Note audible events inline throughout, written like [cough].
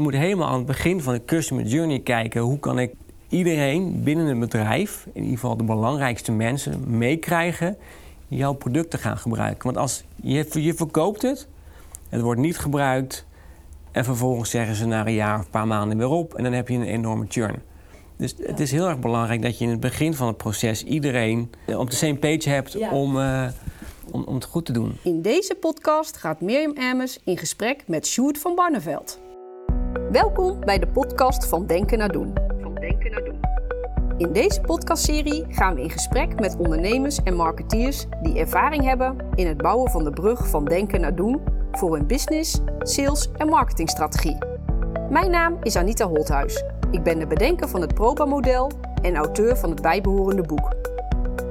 Je moet helemaal aan het begin van de customer journey kijken... hoe kan ik iedereen binnen het bedrijf, in ieder geval de belangrijkste mensen... meekrijgen jouw product te gaan gebruiken. Want als je, je verkoopt het, het wordt niet gebruikt... en vervolgens zeggen ze na een jaar of een paar maanden weer op... en dan heb je een enorme churn. Dus het is heel erg belangrijk dat je in het begin van het proces... iedereen op de same page hebt om... Uh, om, om het goed te doen. In deze podcast gaat Mirjam Emmers in gesprek met Sjoerd van Barneveld. Welkom bij de podcast van Denken naar Doen. Van Denken naar Doen. In deze podcastserie gaan we in gesprek met ondernemers en marketeers die ervaring hebben in het bouwen van de brug van Denken naar Doen voor hun business, sales en marketingstrategie. Mijn naam is Anita Holthuis. Ik ben de bedenker van het Proba-model en auteur van het bijbehorende boek.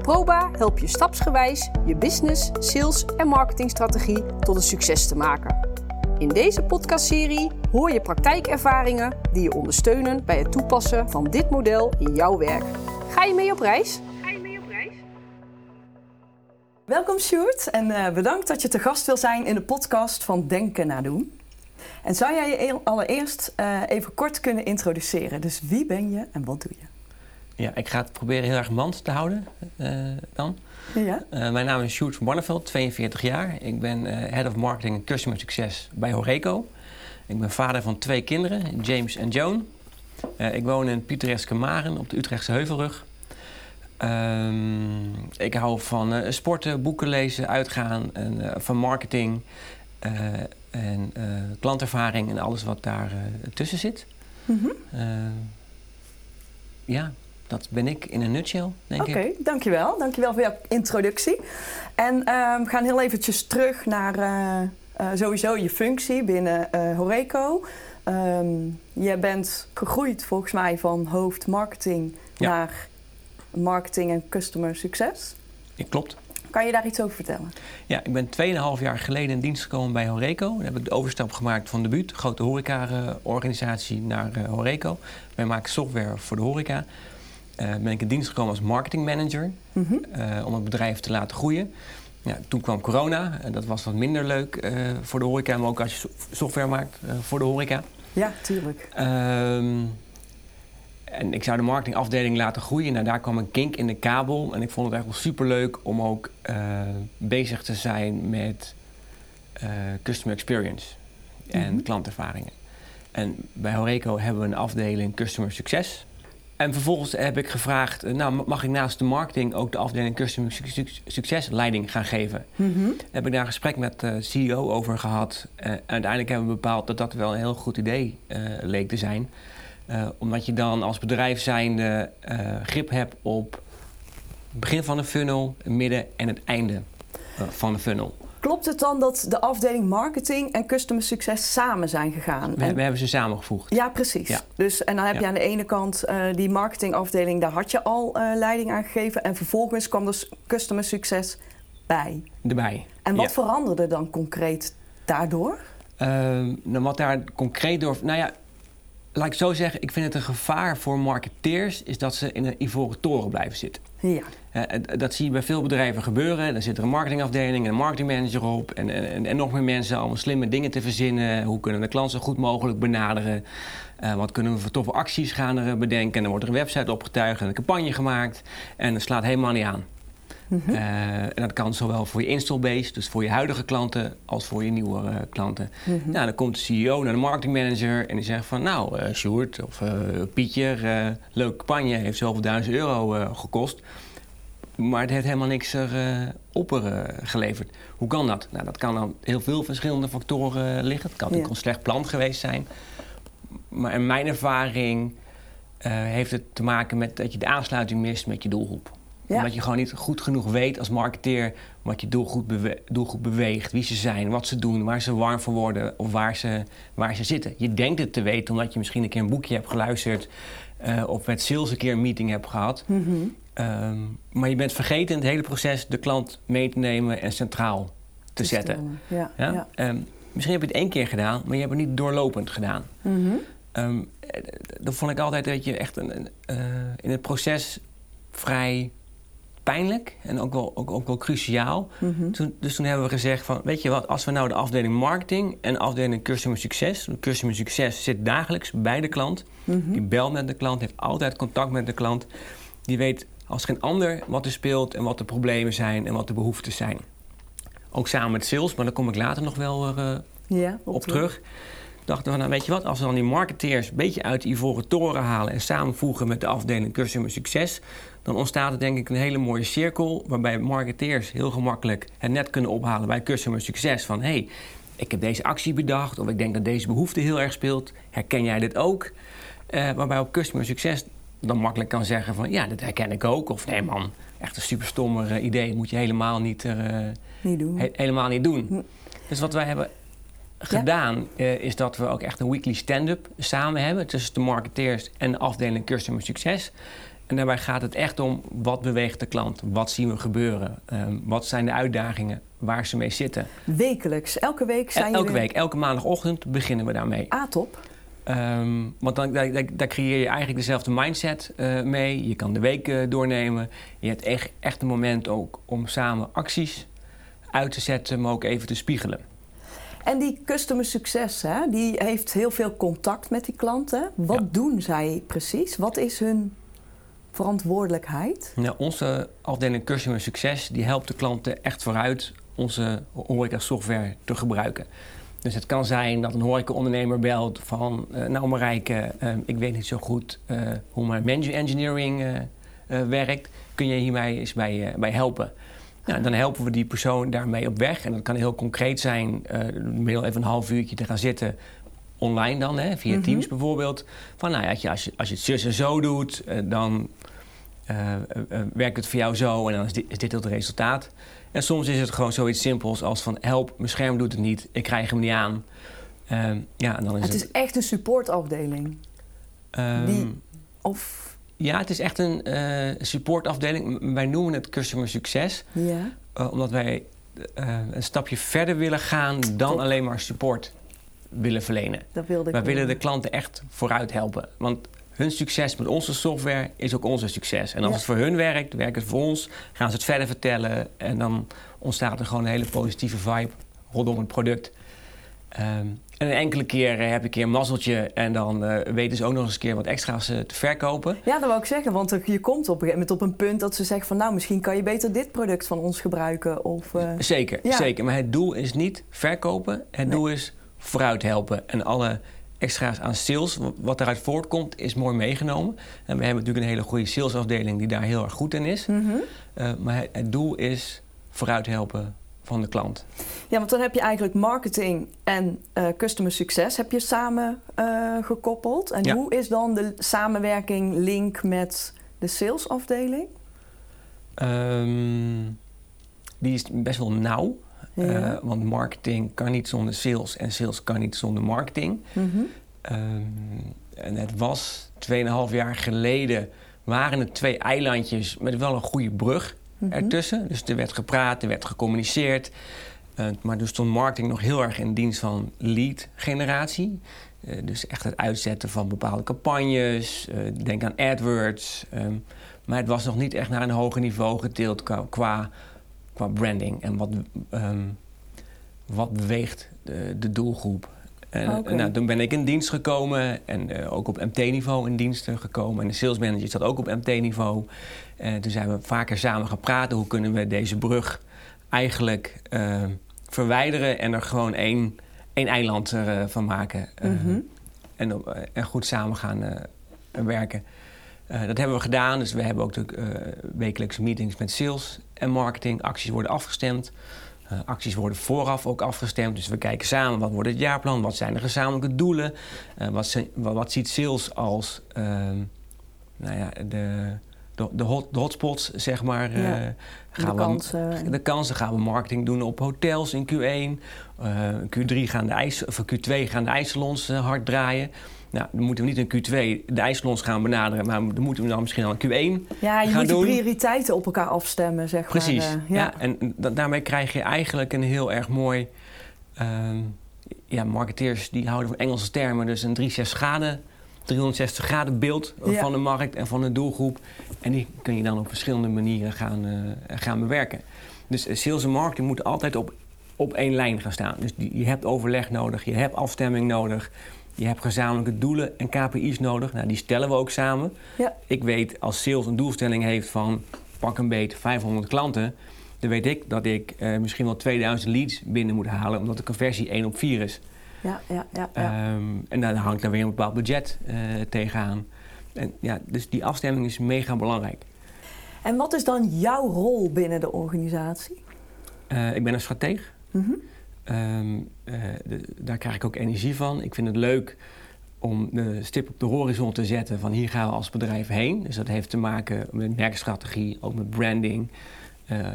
Proba helpt je stapsgewijs je business, sales en marketingstrategie tot een succes te maken. In deze podcastserie hoor je praktijkervaringen die je ondersteunen bij het toepassen van dit model in jouw werk. Ga je mee op reis? Ga je mee op reis? Welkom Sjoerd en uh, bedankt dat je te gast wil zijn in de podcast van Denken naar Doen. En zou jij je allereerst uh, even kort kunnen introduceren? Dus wie ben je en wat doe je? Ja, ik ga het proberen heel erg mand te houden uh, dan. Ja. Uh, mijn naam is Sjoerd van Barneveld, 42 jaar. Ik ben uh, Head of Marketing en Customer Success bij Horeco. Ik ben vader van twee kinderen, James en Joan. ik woon in Pietereske Maren op de Utrechtse Heuvelrug. Um, ik hou van sporten, boeken lezen, uitgaan, en, van marketing en klantervaring en alles wat daar tussen zit. Mm -hmm. ja, dat ben ik in een nutshell, denk ik. Oké, dankjewel. Dankjewel voor jouw introductie. En uh, we gaan heel eventjes terug naar uh, uh, sowieso je functie binnen uh, Horeco. Um, je bent gegroeid volgens mij van hoofd marketing ja. naar marketing en customer succes. Ja, klopt. Kan je daar iets over vertellen? Ja, ik ben 2,5 jaar geleden in dienst gekomen bij Horeco. Dan heb ik de overstap gemaakt van Debuut, grote horeca-organisatie, naar Horeco. Wij maken software voor de horeca. Uh, ben ik in dienst gekomen als marketingmanager mm -hmm. uh, om het bedrijf te laten groeien. Ja, toen kwam corona en dat was wat minder leuk uh, voor de horeca, maar ook als je software maakt voor de horeca. Ja, tuurlijk. Um, en ik zou de marketingafdeling laten groeien. Nou, daar kwam een kink in de kabel. En ik vond het echt wel superleuk om ook bezig te zijn met customer experience en mm -hmm. klantervaringen. En bij Horeco hebben we een afdeling customer succes. En vervolgens heb ik gevraagd, eh, nou mag ik naast de marketing ook de afdeling Customer Succes leiding gaan geven. Mm Heb ik daar een gesprek met de CEO over gehad. Uh, uiteindelijk hebben we bepaald dat dat wel een heel goed idee uh, leek te zijn. omdat je dan als bedrijf zijnde grip hebt op het begin van de funnel, het midden en het einde van de funnel. Klopt het dan dat de afdeling marketing en customer succes samen zijn gegaan? We, we hebben ze samengevoegd. Ja, precies. Dus, en dan heb je aan de ene kant uh, die marketingafdeling, daar had je al uh, leiding aan gegeven. En vervolgens kwam dus customer succes bij. Erbij. En wat veranderde dan concreet daardoor? Uh, nou, wat daar concreet door. Nou ja, laat ik zo zeggen, ik vind het een gevaar voor marketeers is dat ze in een ivoren toren blijven zitten. Ja. dat zie je bij veel bedrijven gebeuren. Dan zit er een marketingafdeling en een marketingmanager op. En, en, en nog meer mensen allemaal slimme dingen te verzinnen. Hoe kunnen we de klant zo goed mogelijk benaderen? Uh, wat kunnen we voor toffe acties gaan er bedenken? En dan wordt er een website opgetuigd en een campagne gemaakt. En dat slaat helemaal niet aan. Mm -hmm. uh, en dat kan zowel voor je installbase, dus voor je huidige klanten, als voor je nieuwe uh, klanten. Mm -hmm. Nou, dan komt de CEO naar de marketingmanager en die zegt van... nou, uh, Sjoerd of Pietje, leuke campagne, heeft zoveel duizend euro gekost... maar het heeft helemaal niks er, op geleverd. Hoe kan dat? Nou, dat kan aan heel veel verschillende factoren liggen. Het kan yeah. een slecht plan geweest zijn. Maar in mijn ervaring heeft het te maken met dat je de aansluiting mist met je doelgroep. Ja. Omdat je gewoon niet goed genoeg weet als marketeer wat je doelgroep, bewe doelgroep beweegt, wie ze zijn, wat ze doen, waar ze warm voor worden of waar ze, waar ze zitten. Je denkt het te weten omdat je misschien een keer een boekje hebt geluisterd uh, of met sales een keer een meeting hebt gehad. Mm -hmm. um, maar je bent vergeten in het hele proces de klant mee te nemen en centraal te, te zetten. Ja, ja? ja. Um, misschien heb je het één keer gedaan, maar je hebt het niet doorlopend gedaan. Mm -hmm. um, dan vond ik altijd dat je echt een, uh, in het proces vrij pijnlijk en ook wel, ook, ook wel cruciaal. Mhm. toen, dus toen hebben we gezegd van, weet je wat, als we nou de afdeling marketing en de afdeling customer succes, customer succes zit dagelijks bij de klant, mhm. die belt met de klant, heeft altijd contact met de klant, die weet als geen ander wat er speelt en wat de problemen zijn en wat de behoeften zijn. Ook samen met sales, maar daar kom ik later nog wel uh, ja, op, terug dachten we, nou weet je wat, als we dan die marketeers een beetje uit de ivoren toren halen en samenvoegen met de afdeling Customer Succes, dan ontstaat er denk ik een hele mooie cirkel waarbij marketeers heel gemakkelijk het net kunnen ophalen bij Customer Succes van hé, hey, ik heb deze actie bedacht of ik denk dat deze behoefte heel erg speelt, herken jij dit ook? Uh, waarbij op Customer Succes dan makkelijk kan zeggen van ja, dat herken ik ook. Of nee man, echt een super stommer uh, idee, moet je helemaal niet, uh, niet doen. helemaal niet doen. Hm. Dus wat wij hebben gedaan, uh, is dat we ook echt een weekly stand-up samen hebben tussen de marketeers en de afdeling Customer Succes. En daarbij gaat het echt om wat beweegt de klant, wat zien we gebeuren, um, wat zijn de uitdagingen waar ze mee zitten. Wekelijks, elke week zijn Elke week, elke maandagochtend beginnen we daarmee. Ah, top. Um, want dan, daar, daar, creëer je eigenlijk dezelfde mindset uh, mee. Je kan de week uh, doornemen. Je hebt echt, echt een moment ook om samen acties uit te zetten, maar ook even te spiegelen. En die customer succes, hè, die heeft heel veel contact met die klanten. Wat doen zij precies? Wat is hun verantwoordelijkheid? Onze afdeling Customer Succes die helpt de klanten echt vooruit onze horeca software te gebruiken. Dus het kan zijn dat een horeca-ondernemer belt van... Uh, nou Marijke, uh, ik weet niet zo goed uh, hoe mijn manager engineering werkt. Kun je hier mij eens bij, bij helpen? Dan helpen we die persoon daarmee op weg. En dat kan heel concreet zijn, uh, middel even een half uurtje te gaan zitten online dan, hè, via mhm. Teams bijvoorbeeld. Van nou ja, als je, als je het zus en zo doet, uh, dan uh, werkt het voor jou zo en dan is dit, is dit het resultaat. En soms is het gewoon zoiets simpels als van help, mijn scherm doet het niet, ik krijg hem niet aan. ja, en dan is het, het is echt een supportafdeling. Um, Die, of ja, het is echt een uh, supportafdeling. Wij noemen het customer succes. Ja. Uh, omdat wij een stapje verder willen gaan dan alleen maar support willen verlenen. Dat wilde ik wij willen de klanten echt vooruit helpen. Want hun succes met onze software is ook onze succes. En als het voor hun werkt, werkt het voor ons. Gaan ze het verder vertellen. En dan ontstaat er gewoon een hele positieve vibe rondom het product. Um, en een enkele keer heb ik een mazzeltje en dan uh, weten ze ook nog eens een keer wat extra's uh, te verkopen. Ja, dat wil ik zeggen, want je komt op een gegeven moment op een punt dat ze zeggen van nou, misschien kan je beter dit product van ons gebruiken. Of, uh... Zeker, zeker. Maar het doel is niet verkopen, het doel is vooruit helpen. En alle extra's aan sales, wat eruit voortkomt, is mooi meegenomen. En we hebben natuurlijk een hele goede salesafdeling die daar heel erg goed in is. Mm -hmm. maar het, doel is vooruit helpen van de klant. Ja, want dan heb je eigenlijk marketing en uh, customer succes heb je samen uh, gekoppeld. En hoe is dan de samenwerking link met de salesafdeling? Um, die is best wel nauw. Uh, want marketing kan niet zonder sales en sales kan niet zonder marketing. Mm -hmm. um, en het was 2,5 jaar geleden waren het twee eilandjes met wel een goede brug. Mhm. ertussen. Dus er werd gepraat, er werd gecommuniceerd. Uh, maar dus stond marketing nog heel erg in dienst van lead generatie. Uh, dus echt het uitzetten van bepaalde campagnes. Denk aan AdWords. Um, maar het was nog niet echt naar een hoger niveau getild qua, qua, qua branding. En wat, um, wat beweegt de, de doelgroep. En, okay. nou, toen ben ik in dienst gekomen en uh, ook op MT-niveau in dienst gekomen. En de sales manager zat ook op MT-niveau. En uh, toen zijn we vaker samen gaan praten. Hoe kunnen we deze brug eigenlijk uh, verwijderen en er gewoon één, één eiland van maken. Mm -hmm. en, en, goed samen gaan werken. Dat hebben we gedaan. Dus we hebben ook de wekelijkse meetings met sales en marketing. Acties worden afgestemd. Uh, acties worden vooraf ook afgestemd. Dus we kijken samen wat wordt het jaarplan, wat zijn de gezamenlijke doelen, wat, zijn, wat, wat, ziet sales als uh, nou ja, de, de, de, hot, de hotspots, zeg maar. Ja, gaan de, kansen. De kansen gaan we marketing doen op hotels in Q1. Q3 gaan de ijs, of Q2 gaan de ijssalons hard draaien. Nou, dan moeten we niet in Q2 de ijssalons gaan benaderen, maar dan moeten we dan misschien al in Q1 Ja, je moet de prioriteiten op elkaar afstemmen, zeg Precies, maar. Precies, uh, ja. ja. En daarmee krijg je eigenlijk een heel erg mooi... Uh, ja, marketeers die houden van Engelse termen, dus een 3-6 schade 360 graden beeld van de markt en van de doelgroep. En die kun je dan op verschillende manieren gaan, gaan bewerken. Dus sales en marketing moeten altijd op, op één lijn gaan staan. Dus je hebt overleg nodig, je hebt afstemming nodig. Je hebt gezamenlijke doelen en KPI's nodig. Nou, die stellen we ook samen. Ja. Ik weet als sales een doelstelling heeft van pak een beet 500 klanten. Dan weet ik dat ik uh, misschien wel 2000 leads binnen moet halen, omdat de conversie 1 op 4 is. Ja, ja, ja. ja. Um, en dan hangt daar weer een bepaald budget uh, tegenaan. En, ja, dus die afstemming is mega belangrijk. En wat is dan jouw rol binnen de organisatie? Uh, ik ben een strateeg. Mm Um, daar krijg ik ook energie van. Ik vind het leuk om de stip op de horizon te zetten van hier gaan we als bedrijf heen. Dus dat heeft te maken met merkstrategie, ook met branding. Uh,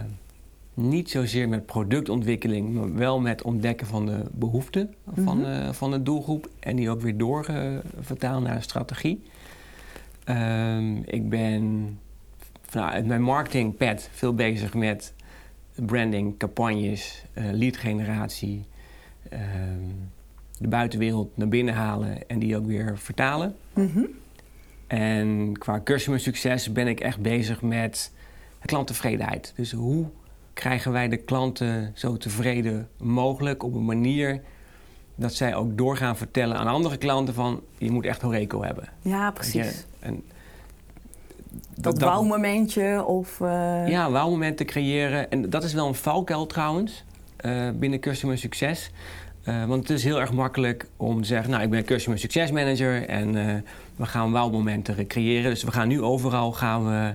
niet zozeer met productontwikkeling, maar wel met ontdekken van de behoeften van, uh, van de doelgroep en die ook weer doorvertalen naar een strategie. Um, ik ben vanuit mijn marketingpad veel bezig met branding, campagnes, uh, lead generatie, uh, de buitenwereld naar binnen halen en die ook weer vertalen. Mm En qua customer succes ben ik echt bezig met klanttevredenheid. Dus hoe krijgen wij de klanten zo tevreden mogelijk op een manier dat zij ook doorgaan vertellen aan andere klanten van je moet echt Horeco hebben. Ja, precies. En dat, dat wauwmomentje of... Uh... Ja, wauwmomenten creëren. En dat is wel een valkuil trouwens uh, binnen Customer Succes. Uh, want het is heel erg makkelijk om te zeggen... nou, ik ben Customer Success Manager en we gaan wauwmomenten creëren. Dus we gaan nu overal gaan we,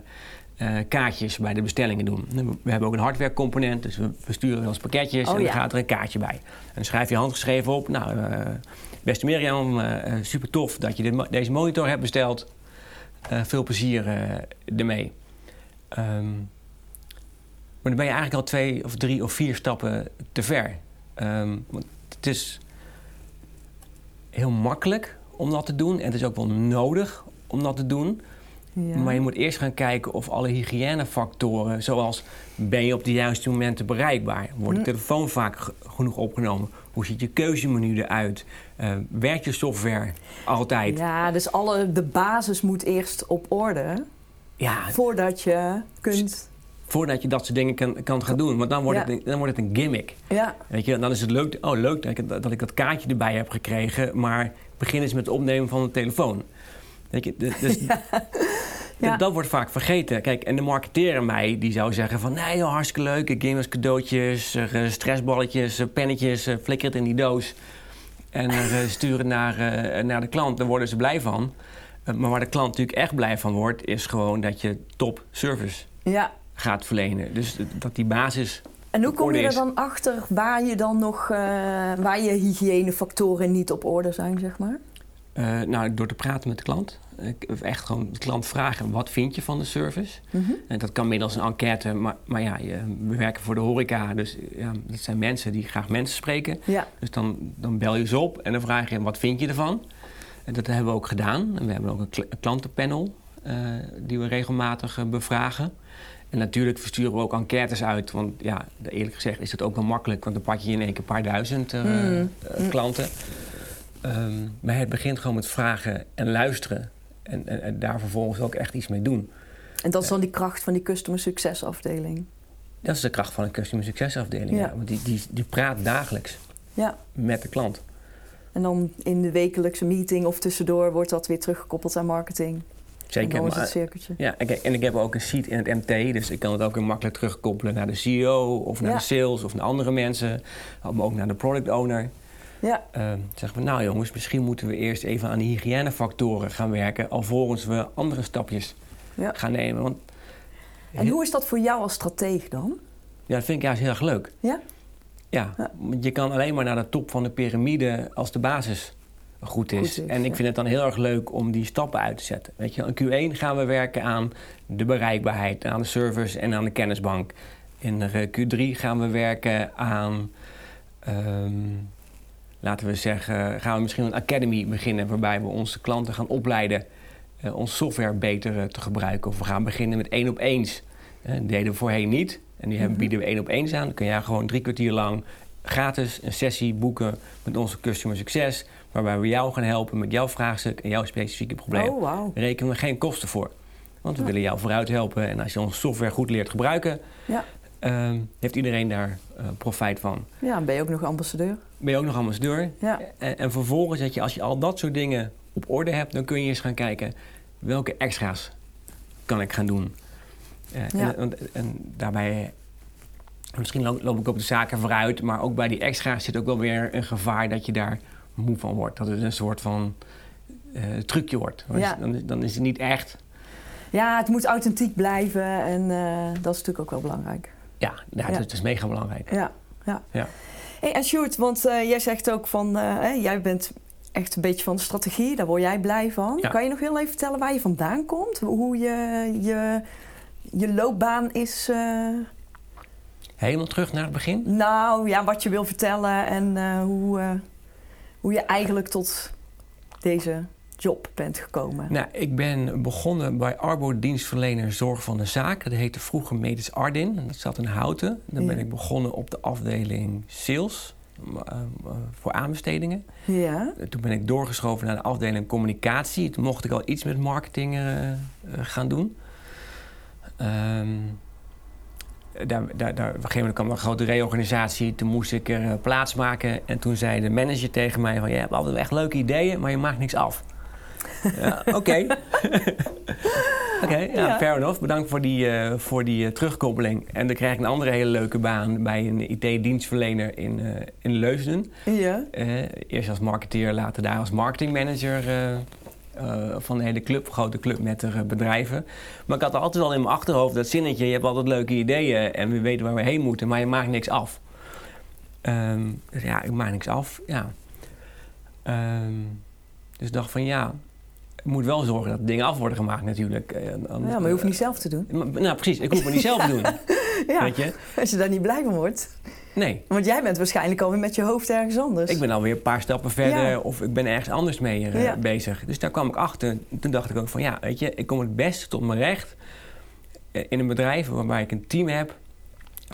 kaartjes bij de bestellingen doen. We hebben ook een hardware component, dus we, sturen wel eens pakketjes... Oh, en dan gaat er een kaartje bij. En dan schrijf je handgeschreven op... nou, beste Mirjam, super tof dat je deze monitor hebt besteld... Uh, veel plezier uh, ermee. Um, maar dan ben je eigenlijk al twee of drie of vier stappen te ver. Um, want het is heel makkelijk om dat te doen en het is ook wel nodig om dat te doen. Ja. Maar je moet eerst gaan kijken of alle hygiënefactoren, zoals ben je op de juiste momenten bereikbaar? Wordt de telefoon vaak genoeg opgenomen? Hoe ziet je keuzemenu eruit? Uh, werkt je software altijd? Ja, dus alle, de basis moet eerst op orde. Ja. Voordat je kunt... Voordat je dat soort dingen kan, kan gaan doen. Want dan wordt, het, dan wordt het een gimmick. Ja. Weet je, dan is het leuk, oh, leuk dat ik, dat ik dat kaartje erbij heb gekregen. Maar begin eens met het opnemen van de telefoon. Weet je, dus, [laughs] ja. Ja. Dat, wordt vaak vergeten. Kijk, en de marketeer mij die zou zeggen van... nee, joh, hartstikke leuk, als cadeautjes, uh, stressballetjes, uh, pennetjes... Flikker het in die doos en sturen naar, naar de klant. Daar worden ze blij van. maar waar de klant natuurlijk echt blij van wordt... is gewoon dat je top service ja. gaat verlenen. Dus dat die basis... En hoe kom je er dan achter waar je dan nog... waar je hygiënefactoren niet op orde zijn, zeg maar? nou, door te praten met de klant echt gewoon de klant vragen: wat vind je van de service? Mhm. En dat kan middels een enquête, maar, maar ja, we werken voor de horeca, dus ja, dat zijn mensen die graag mensen spreken. Ja. Dus dan, dan bel je ze op en dan vraag je: wat vind je ervan? En dat hebben we ook gedaan. En we hebben ook een, klantenpanel uh, die we regelmatig uh, bevragen. En natuurlijk versturen we ook enquêtes uit. Want ja, eerlijk gezegd is het ook wel makkelijk. Want dan pak je in één keer een paar duizend uh, mm. klanten. Um, maar het begint gewoon met vragen en luisteren. En, en, en, daar vervolgens ook echt iets mee doen. En dat is dan die kracht van die customer success afdeling? Dat is de kracht van een customer success afdeling. Ja. Want die, die, die praat dagelijks ja. met de klant. En dan in de wekelijkse meeting of tussendoor wordt dat weer teruggekoppeld aan marketing. Zeker. En dan is het cirkeltje. Ja, en ik heb ook een seat in het MT, dus ik kan het ook weer makkelijk terugkoppelen naar de CEO of naar de sales of naar andere mensen, maar ook naar de product owner. Ja. Uh, zeggen we, nou jongens, misschien moeten we eerst even aan de hygiënefactoren gaan werken, alvorens we andere stapjes ja. gaan nemen. Want, en hoe is dat voor jou als strateeg dan? Ja, dat vind ik juist heel erg leuk. Ja? Ja, want je kan alleen maar naar de top van de piramide als de basis goed is. en ik vind het dan heel erg leuk om die stappen uit te zetten. Weet je, in Q1 gaan we werken aan de bereikbaarheid, aan de servers en aan de kennisbank. In Q3 gaan we werken aan um, laten we zeggen, gaan we misschien een academy beginnen waarbij we onze klanten gaan opleiden uh, onze software beter uh, te gebruiken. Of we gaan beginnen met één op eens. Uh, dat deden we voorheen niet. En die mm bieden we één op eens aan. Dan kun jij gewoon drie kwartier lang gratis een sessie boeken met onze customer succes. waarbij we jou gaan helpen met jouw vraagstuk en jouw specifieke probleem. Oh, wow. Rekenen we geen kosten voor. Want we willen jou vooruit helpen. En als je onze software goed leert gebruiken, Ja. Ehm, heeft iedereen daar uh, profijt van. ja, en ben je ook nog ambassadeur? Ben je ook nog ambassadeur. Ja. En, en vervolgens, dat je, als je al dat soort dingen op orde hebt, dan kun je eens gaan kijken welke extra's kan ik gaan doen. Uh, Ja. en, en, en daarbij, misschien loop, loop ik op de zaken vooruit, maar ook bij die extra's zit ook wel weer een gevaar dat je daar moe van wordt. Dat het een soort van uh, trucje wordt. Dan, Ja. is, dan, is- dan is het niet echt. Ja, het moet authentiek blijven en eh, dat is natuurlijk ook wel belangrijk. Ja, ja, Ja. Het, is mega belangrijk. Ja, ja. Ja. Hey, en Sjoerd, want eh, jij zegt ook van, eh, hè, jij bent echt een beetje van de strategie, daar word jij blij van. Ja. Kan je nog heel even vertellen waar je vandaan komt? Hoe je, je, je loopbaan is? eh, Helemaal terug naar het begin. nou ja, wat je wil vertellen en hoe, hoe je eigenlijk tot deze job bent gekomen. Nou, ik ben begonnen bij Arbo dienstverlener Zorg van de Zaak. Dat heette vroeger Medisch Ardin. En dat zat in Houten. Dan ben ik begonnen op de afdeling Sales uh, uh, voor aanbestedingen. Ja, Toen ben ik doorgeschoven naar de afdeling Communicatie. Toen mocht ik al iets met marketing uh, uh, gaan doen. Ehm, daar, daar, daar, op een gegeven moment kwam er een grote reorganisatie. Toen moest ik er uh, plaats maken. En toen zei de manager tegen mij van... je hebt altijd echt leuke ideeën, maar je maakt niks af. Ja, Oké. [laughs] Oké, ja, Ja. fair enough. Bedankt voor die, uh, voor die uh, terugkoppeling. En dan krijg ik een andere hele leuke baan bij een IT-dienstverlener in, uh, in Leusden. ja. Eerst als marketeer, later daar als marketingmanager van de hele club, grote club met de bedrijven. Maar ik had altijd wel in mijn achterhoofd dat zinnetje: je hebt altijd leuke ideeën en we weten waar we heen moeten, maar je maakt niks af. Um, dus ja, ik maak niks af. Ja. Um, dus ik dacht van ja, moet wel zorgen dat dingen af worden gemaakt natuurlijk. Ja, maar je hoeft niet zelf te doen. Nou, precies. Ik hoef het niet zelf te doen. [laughs] ja, Weet je? als je daar niet blij van wordt. Nee. Want jij bent waarschijnlijk alweer met je hoofd ergens anders. Ik ben alweer een paar stappen verder Ja. of ik ben ergens anders mee uh, Ja. bezig. Dus daar kwam ik achter. Toen dacht ik ook van ja, weet je, ik kom het beste tot mijn recht eh, in een bedrijf waarbij ik een team heb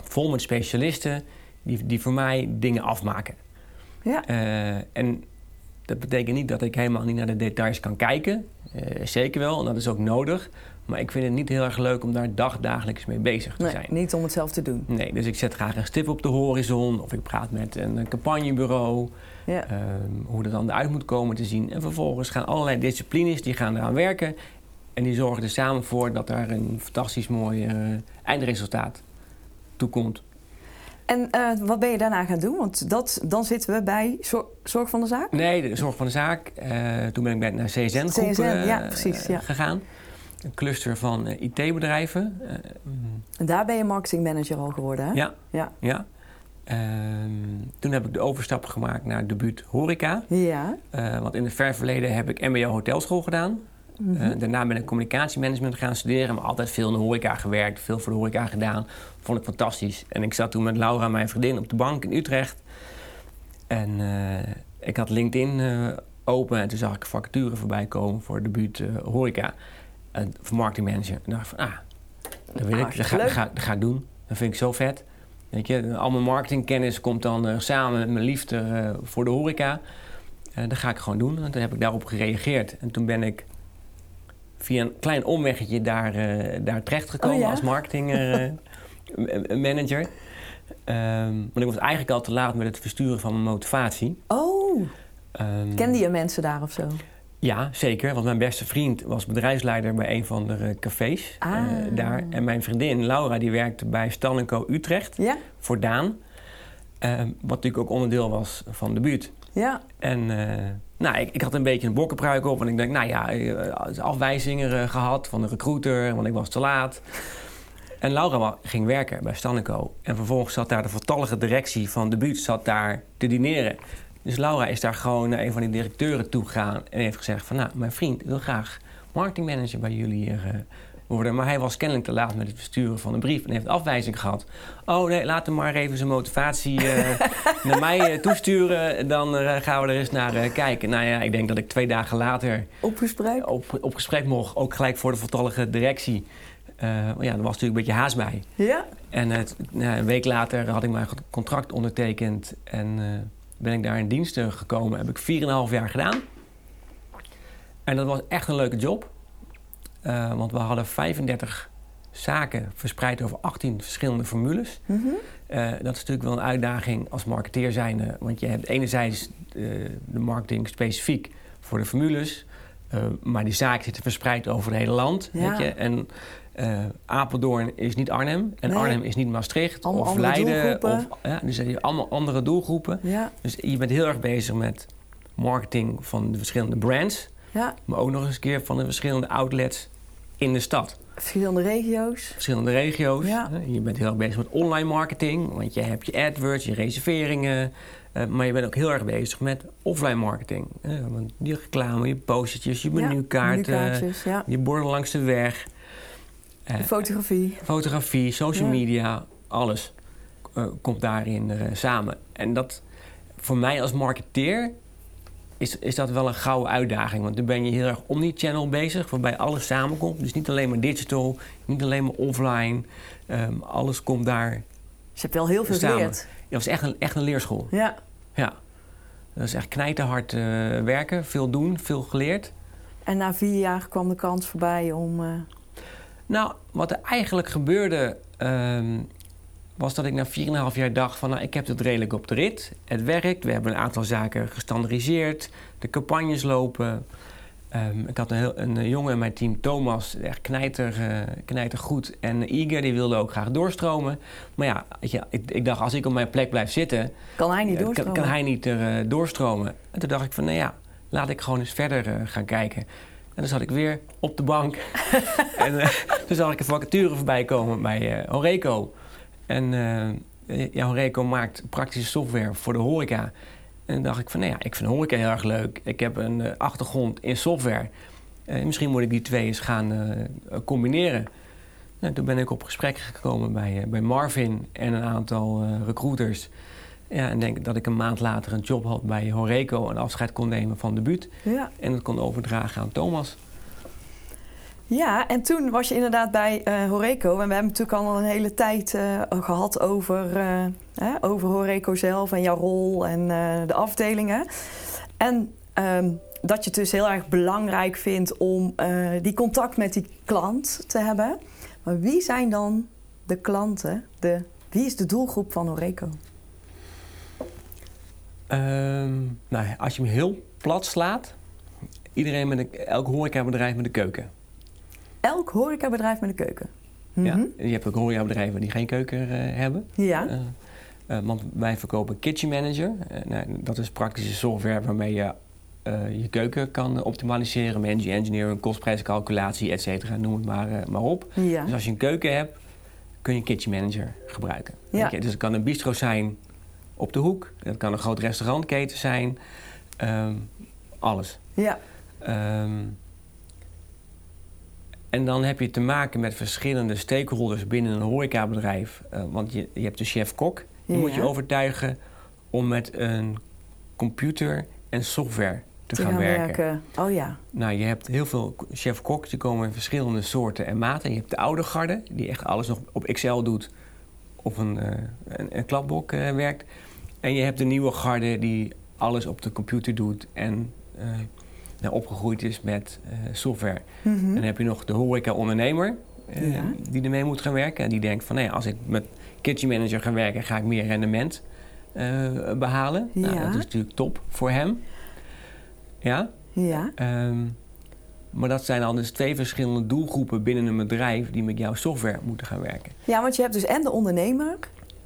vol met specialisten die, die voor mij dingen afmaken. Ja. Uh, en dat betekent niet dat ik helemaal niet naar de details kan kijken. Uh, zeker wel, en dat is ook nodig. Maar ik vind het niet heel erg leuk om daar dagdagelijks mee bezig te nee, zijn. niet om het zelf te doen. Nee, dus ik zet graag een stip op de horizon. Of ik praat met een campagnebureau. Ja. Um, hoe dat dan eruit moet komen te zien. En vervolgens gaan allerlei disciplines die gaan eraan werken. En die zorgen er samen voor dat er een fantastisch mooi uh, eindresultaat toekomt. En uh, wat ben je daarna gaan doen? Want dat, dan zitten we bij Zorg, zorg van de Zaak? Nee, de Zorg van de Zaak. Uh, toen ben ik bij, naar CSN, groep, CSN, ja, precies, ja. gegaan. Een cluster van IT-bedrijven. en daar ben je marketingmanager al geworden, hè? Ja. ja. ja. Um, toen heb ik de overstap gemaakt naar debuut horeca. Ja. Want in het ver verleden heb ik mbo hotelschool gedaan. Mm -hmm. uh, daarna ben ik communicatiemanagement gaan studeren. Maar altijd veel in de horeca gewerkt, veel voor de horeca gedaan. Vond ik fantastisch. En ik zat toen met Laura, mijn vriendin, op de bank in Utrecht. En uh, ik had LinkedIn open en toen zag ik vacature voorbij komen voor debuut horeca. voor marketingmanager. En dacht van, ah, dat wil ik, dat ga, dat, ga, dat ga ik doen. Dat vind ik zo vet. Weet je, al mijn marketingkennis komt dan uh, samen met mijn liefde uh, voor de horeca. Uh, dat ga ik gewoon doen. En toen heb ik daarop gereageerd. En toen ben ik via een klein omweggetje daar, daar terechtgekomen oh, ja? als marketingmanager. [laughs] um, want ik was eigenlijk al te laat met het versturen van mijn motivatie. Oh, um, kende je mensen daar of zo? Ja, zeker. Want mijn beste vriend was bedrijfsleider bij een van de cafés ah. uh, daar. En mijn vriendin Laura die werkte bij Stal Co Utrecht ja? voor Daan. Uh, wat natuurlijk ook onderdeel was van de buurt. Ja. En uh, nou, ik, ik, had een beetje een bokkenpruik op. En ik denk, nou ja, afwijzingen gehad van de recruiter, want ik was te laat. En Laura ging werken bij Stannico. En vervolgens zat daar de voltallige directie van de buurt zat daar te dineren. Dus Laura is daar gewoon naar een van die directeuren toe gegaan en heeft gezegd van... nou, mijn vriend wil graag marketingmanager bij jullie hier worden. Maar hij was kennelijk te laat met het versturen van een brief en heeft afwijzing gehad. Oh nee, laat hem maar even zijn motivatie uh, [laughs] naar mij uh, toesturen. Dan gaan we er eens naar kijken. Nou ja, ik denk dat ik twee dagen later... Op gesprek? Op, op gesprek mocht, ook gelijk voor de voltallige directie. ja, er was natuurlijk een beetje haast bij. Ja? En nou, een week later had ik mijn contract ondertekend en ben ik daar in diensten gekomen. Heb ik 4,5 jaar gedaan. En dat was echt een leuke job. Uh, want we hadden 35 zaken verspreid over 18 verschillende formules. Mm -hmm. uh, dat is natuurlijk wel een uitdaging als marketeer zijnde. Want je hebt enerzijds uh, de marketing specifiek voor de formules. maar die zaken zitten verspreid over het hele land. Ja. Weet je? En Apeldoorn is niet Arnhem. En nee. Arnhem is niet Maastricht. Allemaal of Leiden. Of, ja, dus heb je allemaal andere doelgroepen. Ja. Dus je bent heel erg bezig met marketing van de verschillende brands. Ja. Maar ook nog eens een keer van de verschillende outlets in de stad. Verschillende regio's. Verschillende regio's. Ja. Je bent heel erg bezig met online marketing, want je hebt je AdWords, je reserveringen. Uh, maar je bent ook heel erg bezig met offline marketing. Uh, want die reclame, je postertjes, je menukaarten, ja, ja. je borden langs de weg. Uh, fotografie. Fotografie, social media, alles komt daarin samen. En dat voor mij als marketeer is, is dat wel een gouden uitdaging. Want dan ben je heel erg omni-channel bezig, waarbij alles samenkomt. Dus niet alleen maar digital, niet alleen maar offline. Um, alles komt daar. Dus je hebt wel heel veel samen. geleerd. Ja, dat was echt een, echt een leerschool. Ja. Ja. Dat is echt knijterhard uh, werken, veel doen, veel geleerd. En na vier jaar kwam de kans voorbij om. Uh... Nou, wat er eigenlijk gebeurde. Um, was dat ik na 4,5 jaar dacht van... nou, ik heb het redelijk op de rit. Het werkt. We hebben een aantal zaken gestandardiseerd. De campagnes lopen. Um, ik had een, heel, een jongen in mijn team, Thomas, echt knijter, uh, knijter goed. En Iger, die wilde ook graag doorstromen. Maar ja, ik, ik, dacht, als ik op mijn plek blijf zitten... Kan hij niet doorstromen? Kan, kan hij niet er, uh, doorstromen. En toen dacht ik van, nou ja, laat ik gewoon eens verder uh, gaan kijken. En dan zat ik weer op de bank. [laughs] en toen zag ik een vacature voorbij komen bij Horeco... En uh, ja, Horeco maakt praktische software voor de horeca. En dan dacht ik van, nou ja, ik vind horeca heel erg leuk. Ik heb een uh, achtergrond in software. Uh, misschien moet ik die twee eens gaan combineren. Nou, toen ben ik op gesprek gekomen bij, bij Marvin en een aantal recruiters. Ja, en denk dat ik een maand later een job had bij Horeco... en afscheid kon nemen van de buurt. Ja. En dat kon overdragen aan Thomas. Ja, en toen was je inderdaad bij uh, Horeco. En we hebben natuurlijk al een hele tijd uh, gehad over, uh, over Horeco zelf en jouw rol en de afdelingen. En um, dat je het dus heel erg belangrijk vindt om die contact met die klant te hebben. Maar wie zijn dan de klanten? De, wie is de doelgroep van Horeco? Um, nou, als je hem heel plat slaat, iedereen met een, elk horecabedrijf met een keuken elk horecabedrijf met een keuken. Mm -hmm. Ja, je hebt ook horecabedrijven die geen keuken uh, hebben. Ja. Uh, uh, want wij verkopen Kitchen Manager. Nou, dat is praktische software waarmee je je keuken kan optimaliseren. Manage engineering, kostprijscalculatie, et cetera. Noem het maar, maar op. Ja. Dus als je een keuken hebt, kun je Kitchen Manager gebruiken. Ja. Dus het kan een bistro zijn op de hoek. Het kan een groot restaurantketen zijn. Um, alles. Ja. Um, en dan heb je te maken met verschillende stakeholders binnen een horecabedrijf. Uh, want je, je hebt de chef-kok. Die ja. moet je overtuigen om met een computer en software te, te gaan, gaan werken. werken. Oh ja. Nou, je hebt heel veel chef-koks. Die komen in verschillende soorten en maten. Je hebt de oude garde, die echt alles nog op Excel doet. Of een, uh, een, een klapblok uh, werkt. En je hebt de nieuwe garde die alles op de computer doet en nou, opgegroeid is met uh, software. Mm -hmm. En dan heb je nog de horeca-ondernemer uh, Ja. die ermee moet gaan werken. En die denkt van, nee, als ik met Kitchen Manager ga werken, ga ik meer rendement uh, behalen. Nou, dat is natuurlijk top voor hem. Ja. Ja. Ehm, maar dat zijn dan dus twee verschillende doelgroepen binnen een bedrijf die met jouw software moeten gaan werken. ja, want je hebt dus en de ondernemer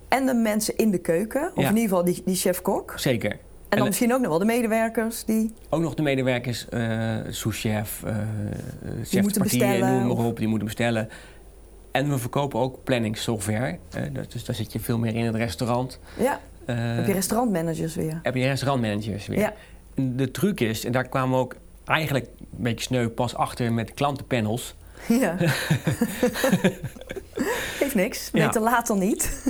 en de mensen in de keuken. Of Ja. in ieder geval die, die chef-kok. Zeker. En dan misschien ook nog wel de medewerkers die... Ook nog de medewerkers, uh, souschef, uh, chef de partij, bestellen noem maar of- op, die moeten bestellen. En we verkopen ook planningssoftware. Uh, dus daar zit je veel meer in het restaurant. Ja, Uh, heb je restaurantmanagers weer. heb je restaurantmanagers weer. Ja. En De truc is, en daar kwamen we ook eigenlijk een beetje sneu pas achter met klantenpanels. Ja. [laughs] Geeft niks. Ja. Beter later niet.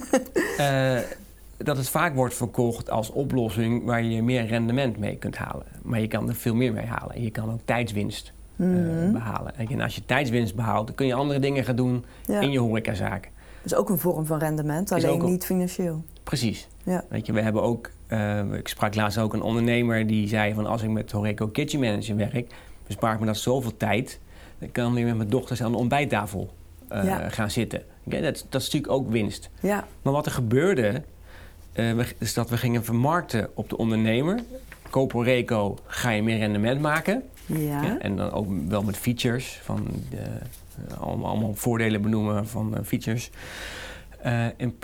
Dat het vaak wordt verkocht als oplossing waar je meer rendement mee kunt halen. Maar je kan er veel meer mee halen. Je kan ook tijdswinst uh, Mhm. behalen. En als je tijdswinst behaalt, dan kun je andere dingen gaan doen Ja. in je horecazaak. Dat is ook een vorm van rendement, alleen niet financieel. Precies. Ja. Weet je, we hebben ook, uh, ik sprak laatst ook een ondernemer die zei van als ik met Horeco Kitchen Manager werk, bespaart me dat zoveel tijd. Dan kan ik met mijn dochters aan de ontbijttafel uh, gaan zitten. Okay, dat, dat, is natuurlijk ook winst. Ja. Maar wat er gebeurde, uh, is dat we gingen vermarkten op de ondernemer. Koop Horeco, ga je meer rendement maken. Ja. en dan ook wel met features, van de, allemaal, allemaal, voordelen benoemen van features. in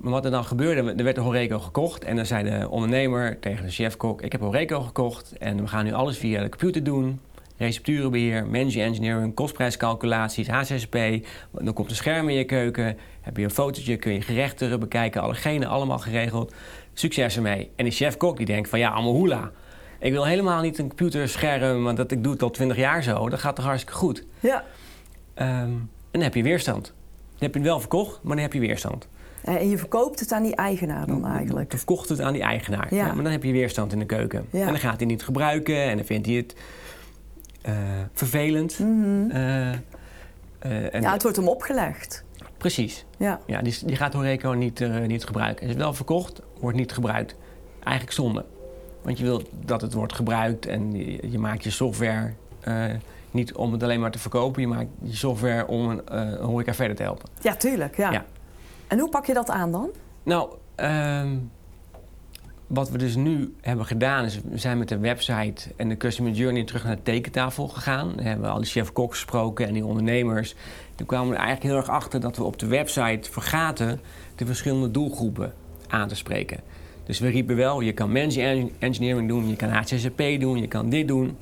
maar wat er dan gebeurde, er werd de Horeco gekocht en dan zei de ondernemer tegen de chefkok: Ik heb Horeco gekocht en we gaan nu alles via de computer doen recepturenbeheer, managing engineering, kostprijscalculaties, HCSP. Dan komt een scherm in je keuken, heb je een fotootje, kun je gerechten bekijken, allegenen allemaal geregeld. Succes ermee. En die chef-kok die denkt van ja, allemaal hoela. Ik wil helemaal niet een computerscherm, want dat, ik doe het al twintig jaar zo. Dat gaat toch hartstikke goed. Ja. Um, en dan heb je weerstand. Dan heb je het wel verkocht, maar dan heb je weerstand. En je verkoopt het aan die eigenaar dan eigenlijk? Je verkocht het aan die eigenaar. Ja. maar dan heb je weerstand in de keuken. En dan gaat hij niet gebruiken en dan vindt hij het vervelend. Mm en ja, het wordt hem opgelegd. Precies. Ja. Ja, die, die gaat Horeco niet, niet gebruiken. Is wel verkocht, wordt niet gebruikt. Eigenlijk zonde. Want je wilt dat het wordt gebruikt en je, je maakt je software niet om het alleen maar te verkopen. Je maakt je software om een, een horeca verder te helpen. Ja, tuurlijk. Ja. ja. En hoe pak je dat aan dan? Nou, um, wat we dus nu hebben gedaan is, we zijn met de website en de customer journey terug naar de tekentafel gegaan. We hebben al die chef-kok gesproken en die ondernemers. Toen kwamen we eigenlijk heel erg achter dat we op de website vergaten de verschillende doelgroepen aan te spreken. Dus we riepen wel, je kan managing engineering doen, je kan HCCP doen, je kan dit doen.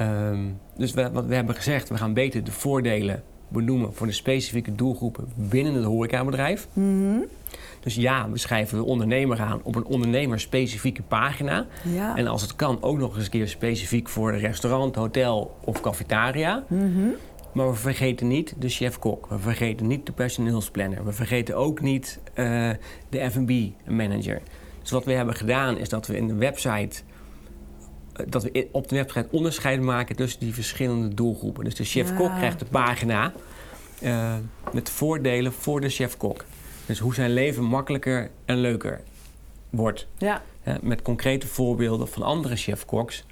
Um, dus we, wat we hebben gezegd, we gaan beter de voordelen benoemen voor de specifieke doelgroepen binnen het horecabedrijf. Mm dus ja, we schrijven de ondernemer aan op een ondernemerspecifieke pagina. Ja. En als het kan ook nog eens een keer specifiek voor een restaurant, hotel of cafetaria. Mm Maar we vergeten niet de chef-kok. We vergeten niet de personeelsplanner. We vergeten ook niet uh, de F&B-manager. Dus wat we hebben gedaan is dat we in de website... Uh, dat we op de website onderscheid maken tussen die verschillende doelgroepen. Dus de chef-kok Ja. krijgt de pagina uh, met voordelen voor de chef-kok. Dus hoe zijn leven makkelijker en leuker wordt. Ja. met concrete voorbeelden van andere chef-koks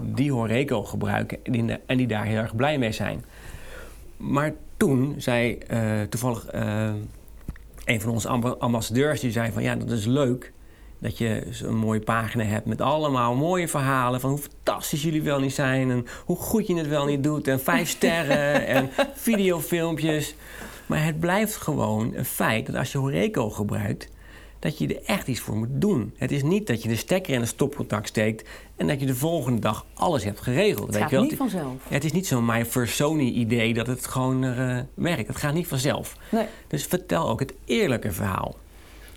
die Horeco gebruiken en die, en die daar heel erg blij mee zijn. Maar toen zei uh, toevallig uh, een van onze ambassadeurs die zei van ja, dat is leuk dat je zo'n mooie pagina hebt met allemaal mooie verhalen van hoe fantastisch jullie wel niet zijn en hoe goed je het wel niet doet en vijf sterren [laughs] en videofilmpjes. Maar het blijft gewoon een feit dat als je Horeco gebruikt, dat je er echt iets voor moet doen. Het is niet dat je de stekker in een stopcontact steekt en dat je de volgende dag alles hebt geregeld. Het weet gaat je niet vanzelf. Het is niet zo'n My First Sony idee dat het gewoon uh, werkt. Het gaat niet vanzelf. Nee. Dus vertel ook het eerlijke verhaal.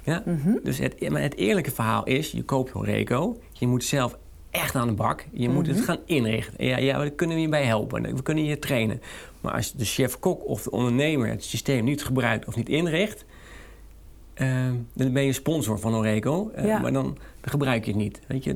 Ja? Mhm. Dus het, maar het eerlijke verhaal is, je koopt Horeco, je moet zelf echt aan de bak. Je moet Mhm. het gaan inrichten. Ja, ja, we kunnen je bij helpen. We kunnen je trainen. Maar als de chef-kok of de ondernemer het systeem niet gebruikt of niet inricht... Uh, dan ben je sponsor van Horeco, uh, Ja. maar dan, dan gebruik je het niet. Weet je,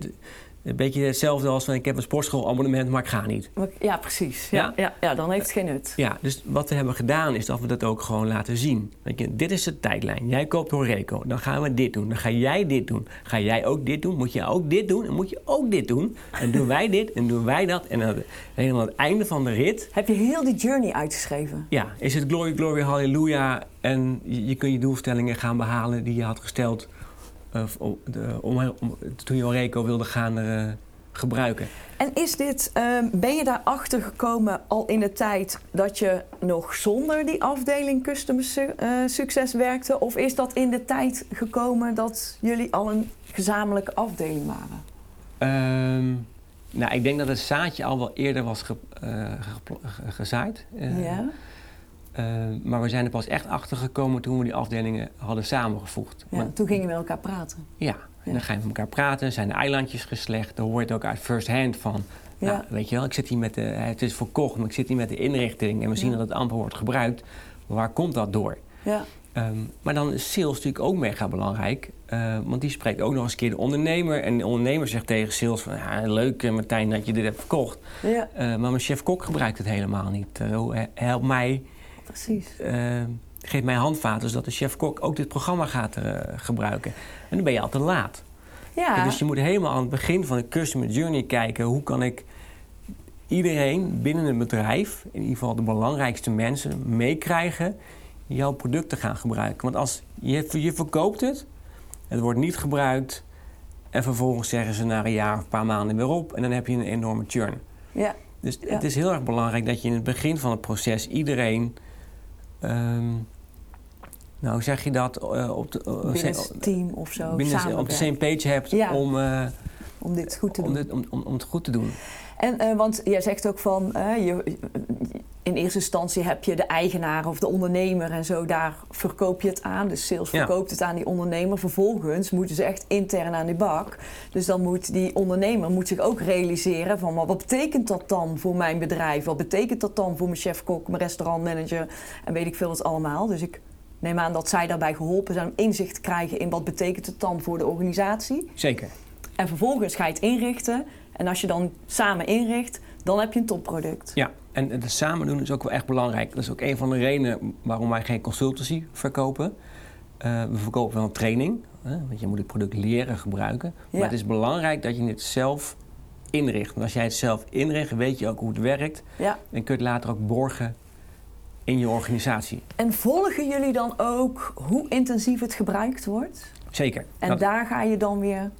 een beetje hetzelfde als van ik heb een sportschoolabonnement, maar ik ga niet. Ja, precies. Ja, Ja? ja? Ja, dan heeft het geen nut. Ja, dus wat we hebben gedaan is dat we dat ook gewoon laten zien. Weet je, dit is de tijdlijn. Jij koopt Horeco, dan gaan we dit doen. Dan ga jij dit doen. Ga jij ook dit doen? Moet je ook dit doen? En moet je ook dit doen? En doen wij dit en doen wij dat. En dan helemaal aan het einde van de rit... Heb je heel die journey uitgeschreven? Ja, is het glory, glory, halleluja. En je, je kunt je doelstellingen gaan behalen die je had gesteld... eh, om, de- om, om- toen je Horeco wilde gaan eh, gebruiken. En is dit, ehm, ben je daarachter gekomen al in de tijd dat je nog zonder die afdeling Customer Su- eh, Succes werkte? Of is dat in de tijd gekomen dat jullie al een gezamenlijke afdeling waren? Ehm, nou, ik denk dat het zaadje al wel eerder was ge- geplo- ge- gezaaid. Ja? Eh, maar we zijn er pas echt achter gekomen toen we die afdelingen hadden samengevoegd. ja. Want- Toen gingen we met elkaar praten. ja, en dan ga je met elkaar praten, zijn de eilandjes geslecht. Dan hoor je het ook uit first hand van... Ja. Nou, weet je wel, ik zit hier met de, het is verkocht, maar ik zit hier met de inrichting... en we zien Ja. dat het amper wordt gebruikt. Maar waar komt dat door? Ja. Ehm, maar dan is sales natuurlijk ook mega belangrijk. eh, want die spreekt ook nog eens een keer de ondernemer. En de ondernemer zegt tegen sales van... Ja, leuk eh, Martijn dat je dit hebt verkocht. ja, maar mijn chef-kok gebruikt het helemaal niet. He- help mij precies. eh, geef mij handvaten zodat de chef-kok ook dit programma gaat uh, gebruiken. En dan ben je al te laat. Ja. Dus je moet helemaal aan het begin van de customer journey kijken hoe kan ik iedereen binnen het bedrijf, in ieder geval de belangrijkste mensen, meekrijgen jouw product te gaan gebruiken. Want als je, je verkoopt het, het wordt niet gebruikt en vervolgens zeggen ze na een jaar of een paar maanden weer op en dan heb je een enorme churn. Ja. Dus het is heel erg belangrijk dat je in het begin van het proces iedereen. Um, nou, zeg je dat? Uh, op de, uh, binnen het team of zo. Binnen, op de same page hebt om, uh, om dit goed te om doen. om, om, om, het goed te doen. En want jij zegt ook van, je, in eerste instantie heb je de eigenaar of de ondernemer en zo, daar verkoop je het aan. Dus sales verkoopt het aan die ondernemer. Vervolgens moeten ze echt intern aan die bak. Dus dan moet die ondernemer moet zich ook realiseren van wat betekent dat dan voor mijn bedrijf? Wat betekent dat dan voor mijn chef-kok, mijn restaurantmanager en weet ik veel wat allemaal. Dus ik neem aan dat zij daarbij geholpen zijn om inzicht te krijgen in wat betekent het dan voor de organisatie. Zeker. En vervolgens ga je het inrichten. En als je dan samen inricht, dan heb je een topproduct. Ja, en het samen doen is ook wel echt belangrijk. Dat is ook een van de redenen waarom wij geen consultancy verkopen. Uh, we verkopen wel een training, hè, want je moet het product leren gebruiken. Maar het is belangrijk dat je het zelf inricht. Want als jij het zelf inricht, weet je ook hoe het werkt. Ja. En kun je het later ook borgen in je organisatie. En volgen jullie dan ook hoe intensief het gebruikt wordt? Zeker. En daar ga je dan weer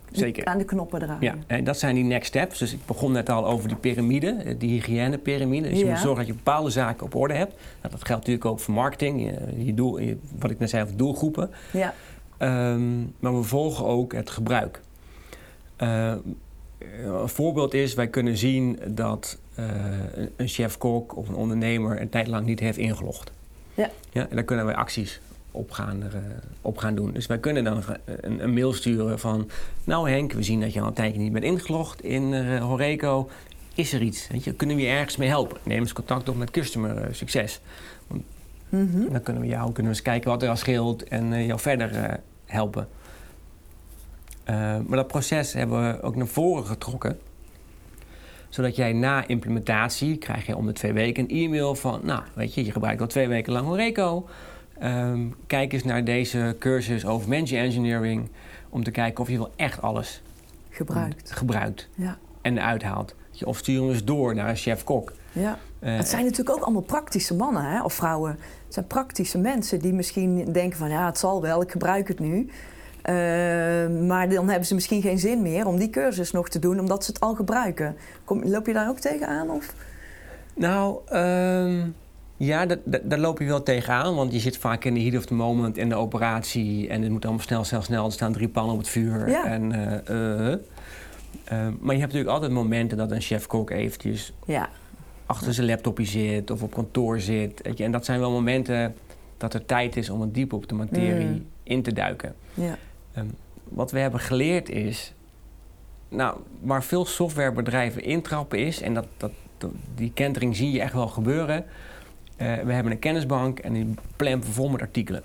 aan de knoppen draaien. Ja, en dat zijn die next steps. Dus ik begon net al over die piramide, eh, die hygiënepyramide. Dus je moet zorgen dat je bepaalde zaken op orde hebt. Nou, dat geldt natuurlijk ook voor marketing, je, je doel, wat ik net zei over doelgroepen. Ja. Um, maar we volgen ook het gebruik. Uh, een voorbeeld is, wij kunnen zien dat een chef-kok of een ondernemer een tijd lang niet heeft ingelogd. Ja. Ja, en daar kunnen wij acties op gaan, uh, op gaan doen. Dus wij kunnen dan een, een, mail sturen van... nou Henk, we zien dat je al een tijdje niet bent ingelogd in Horeco. Is er iets? Weet je, kunnen we je ergens mee helpen? Neem eens contact op met Customer Succes. Want mm Dan kunnen we jou kunnen we eens kijken wat er al scheelt... en jou verder helpen. maar dat proces hebben we ook naar voren getrokken zodat jij na implementatie krijg je om de twee weken een e-mail van, nou, weet je, je gebruikt al twee weken lang Horeco. Um, kijk eens naar deze cursus over managing engineering. Om te kijken of je wel echt alles gebruikt. gebruikt ja. en uithaalt. Of stuur hem eens door naar een chef-kok. Ja. Uh, het zijn natuurlijk ook allemaal praktische mannen hè? of vrouwen. Het zijn praktische mensen die misschien denken van ja, het zal wel, ik gebruik het nu. Uh, maar dan hebben ze misschien geen zin meer om die cursus nog te doen, omdat ze het al gebruiken. Kom, loop je daar ook tegenaan? Of? Nou, um, ja, daar loop je wel tegenaan, want je zit vaak in de heat of the moment in de operatie en het moet allemaal snel, snel, snel. Er staan drie pannen op het vuur. Ja. En, uh, uh, maar je hebt natuurlijk altijd momenten dat een chef-kok eventjes ja. achter zijn laptopje zit of op kantoor zit. Weet je? En dat zijn wel momenten dat er tijd is om een diep op de materie mm. in te duiken. Ja. Um, wat we hebben geleerd is, nou, waar veel softwarebedrijven intrappen is, en dat, dat, die kentering zie je echt wel gebeuren uh, we hebben een kennisbank en die plan vol met artikelen.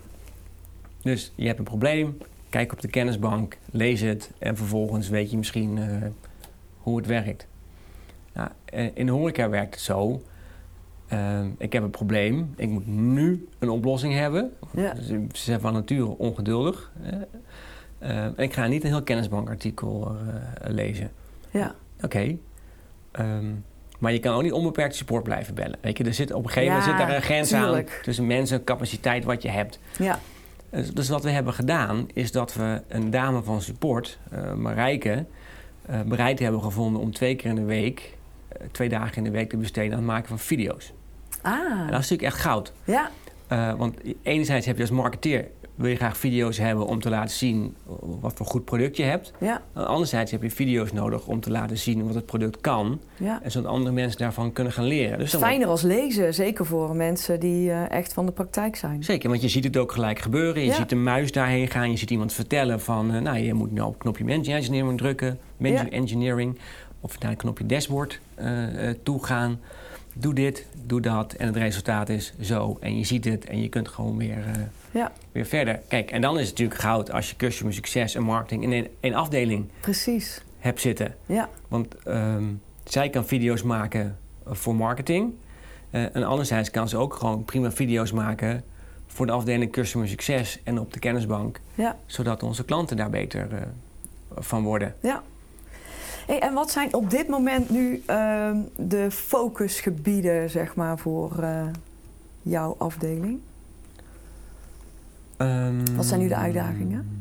Dus je hebt een probleem, kijk op de kennisbank, lees het en vervolgens weet je misschien uh, hoe het werkt. Nou, in de horeca werkt het zo. Uh, ik heb een probleem, ik moet nu een oplossing hebben. Ja. Dus ze zijn van nature ongeduldig. En ik ga niet een heel kennisbankartikel lezen. Ja. Oké. Okay. Ehm, maar je kan ook niet onbeperkt support blijven bellen. Weet je, er zit op een gegeven moment zit daar een grens aan tussen mensen, capaciteit, wat je hebt. Ja. Dus, dus, wat we hebben gedaan, is dat we een dame van support, uh, Marijke, uh, bereid hebben gevonden om twee keer in de week, uh, twee dagen in de week te besteden aan het maken van video's. Ah. En dat is natuurlijk echt goud. Ja. want enerzijds heb je als marketeer wil je graag video's hebben om te laten zien wat voor goed product je hebt. Ja. Anderzijds heb je video's nodig om te laten zien wat het product kan. Ja. En zodat andere mensen daarvan kunnen gaan leren. Dus Fijner als lezen, zeker voor mensen die uh, echt van de praktijk zijn. Zeker, want je ziet het ook gelijk gebeuren. Je ziet de muis daarheen gaan. Je ziet iemand vertellen van... Uh, nou, je moet nou op het knopje Managing Engineering drukken. Managing Engineering. Of naar het knopje Dashboard uh, toe gaan doe dit, doe dat en het resultaat is zo. En je ziet het en je kunt gewoon weer, uh, ja. weer verder. Kijk, en dan is het natuurlijk goud als je customer succes en marketing in één, afdeling Precies. hebt zitten. Ja. Want um, zij kan video's maken voor marketing. Uh, en anderzijds kan ze ook gewoon prima video's maken voor de afdeling Customer Succes en op de kennisbank. Ja. Zodat onze klanten daar beter uh, van worden. Ja. Hey, en wat zijn op dit moment nu uh, de focusgebieden zeg maar, voor uh, jouw afdeling? Um, wat zijn nu de uitdagingen?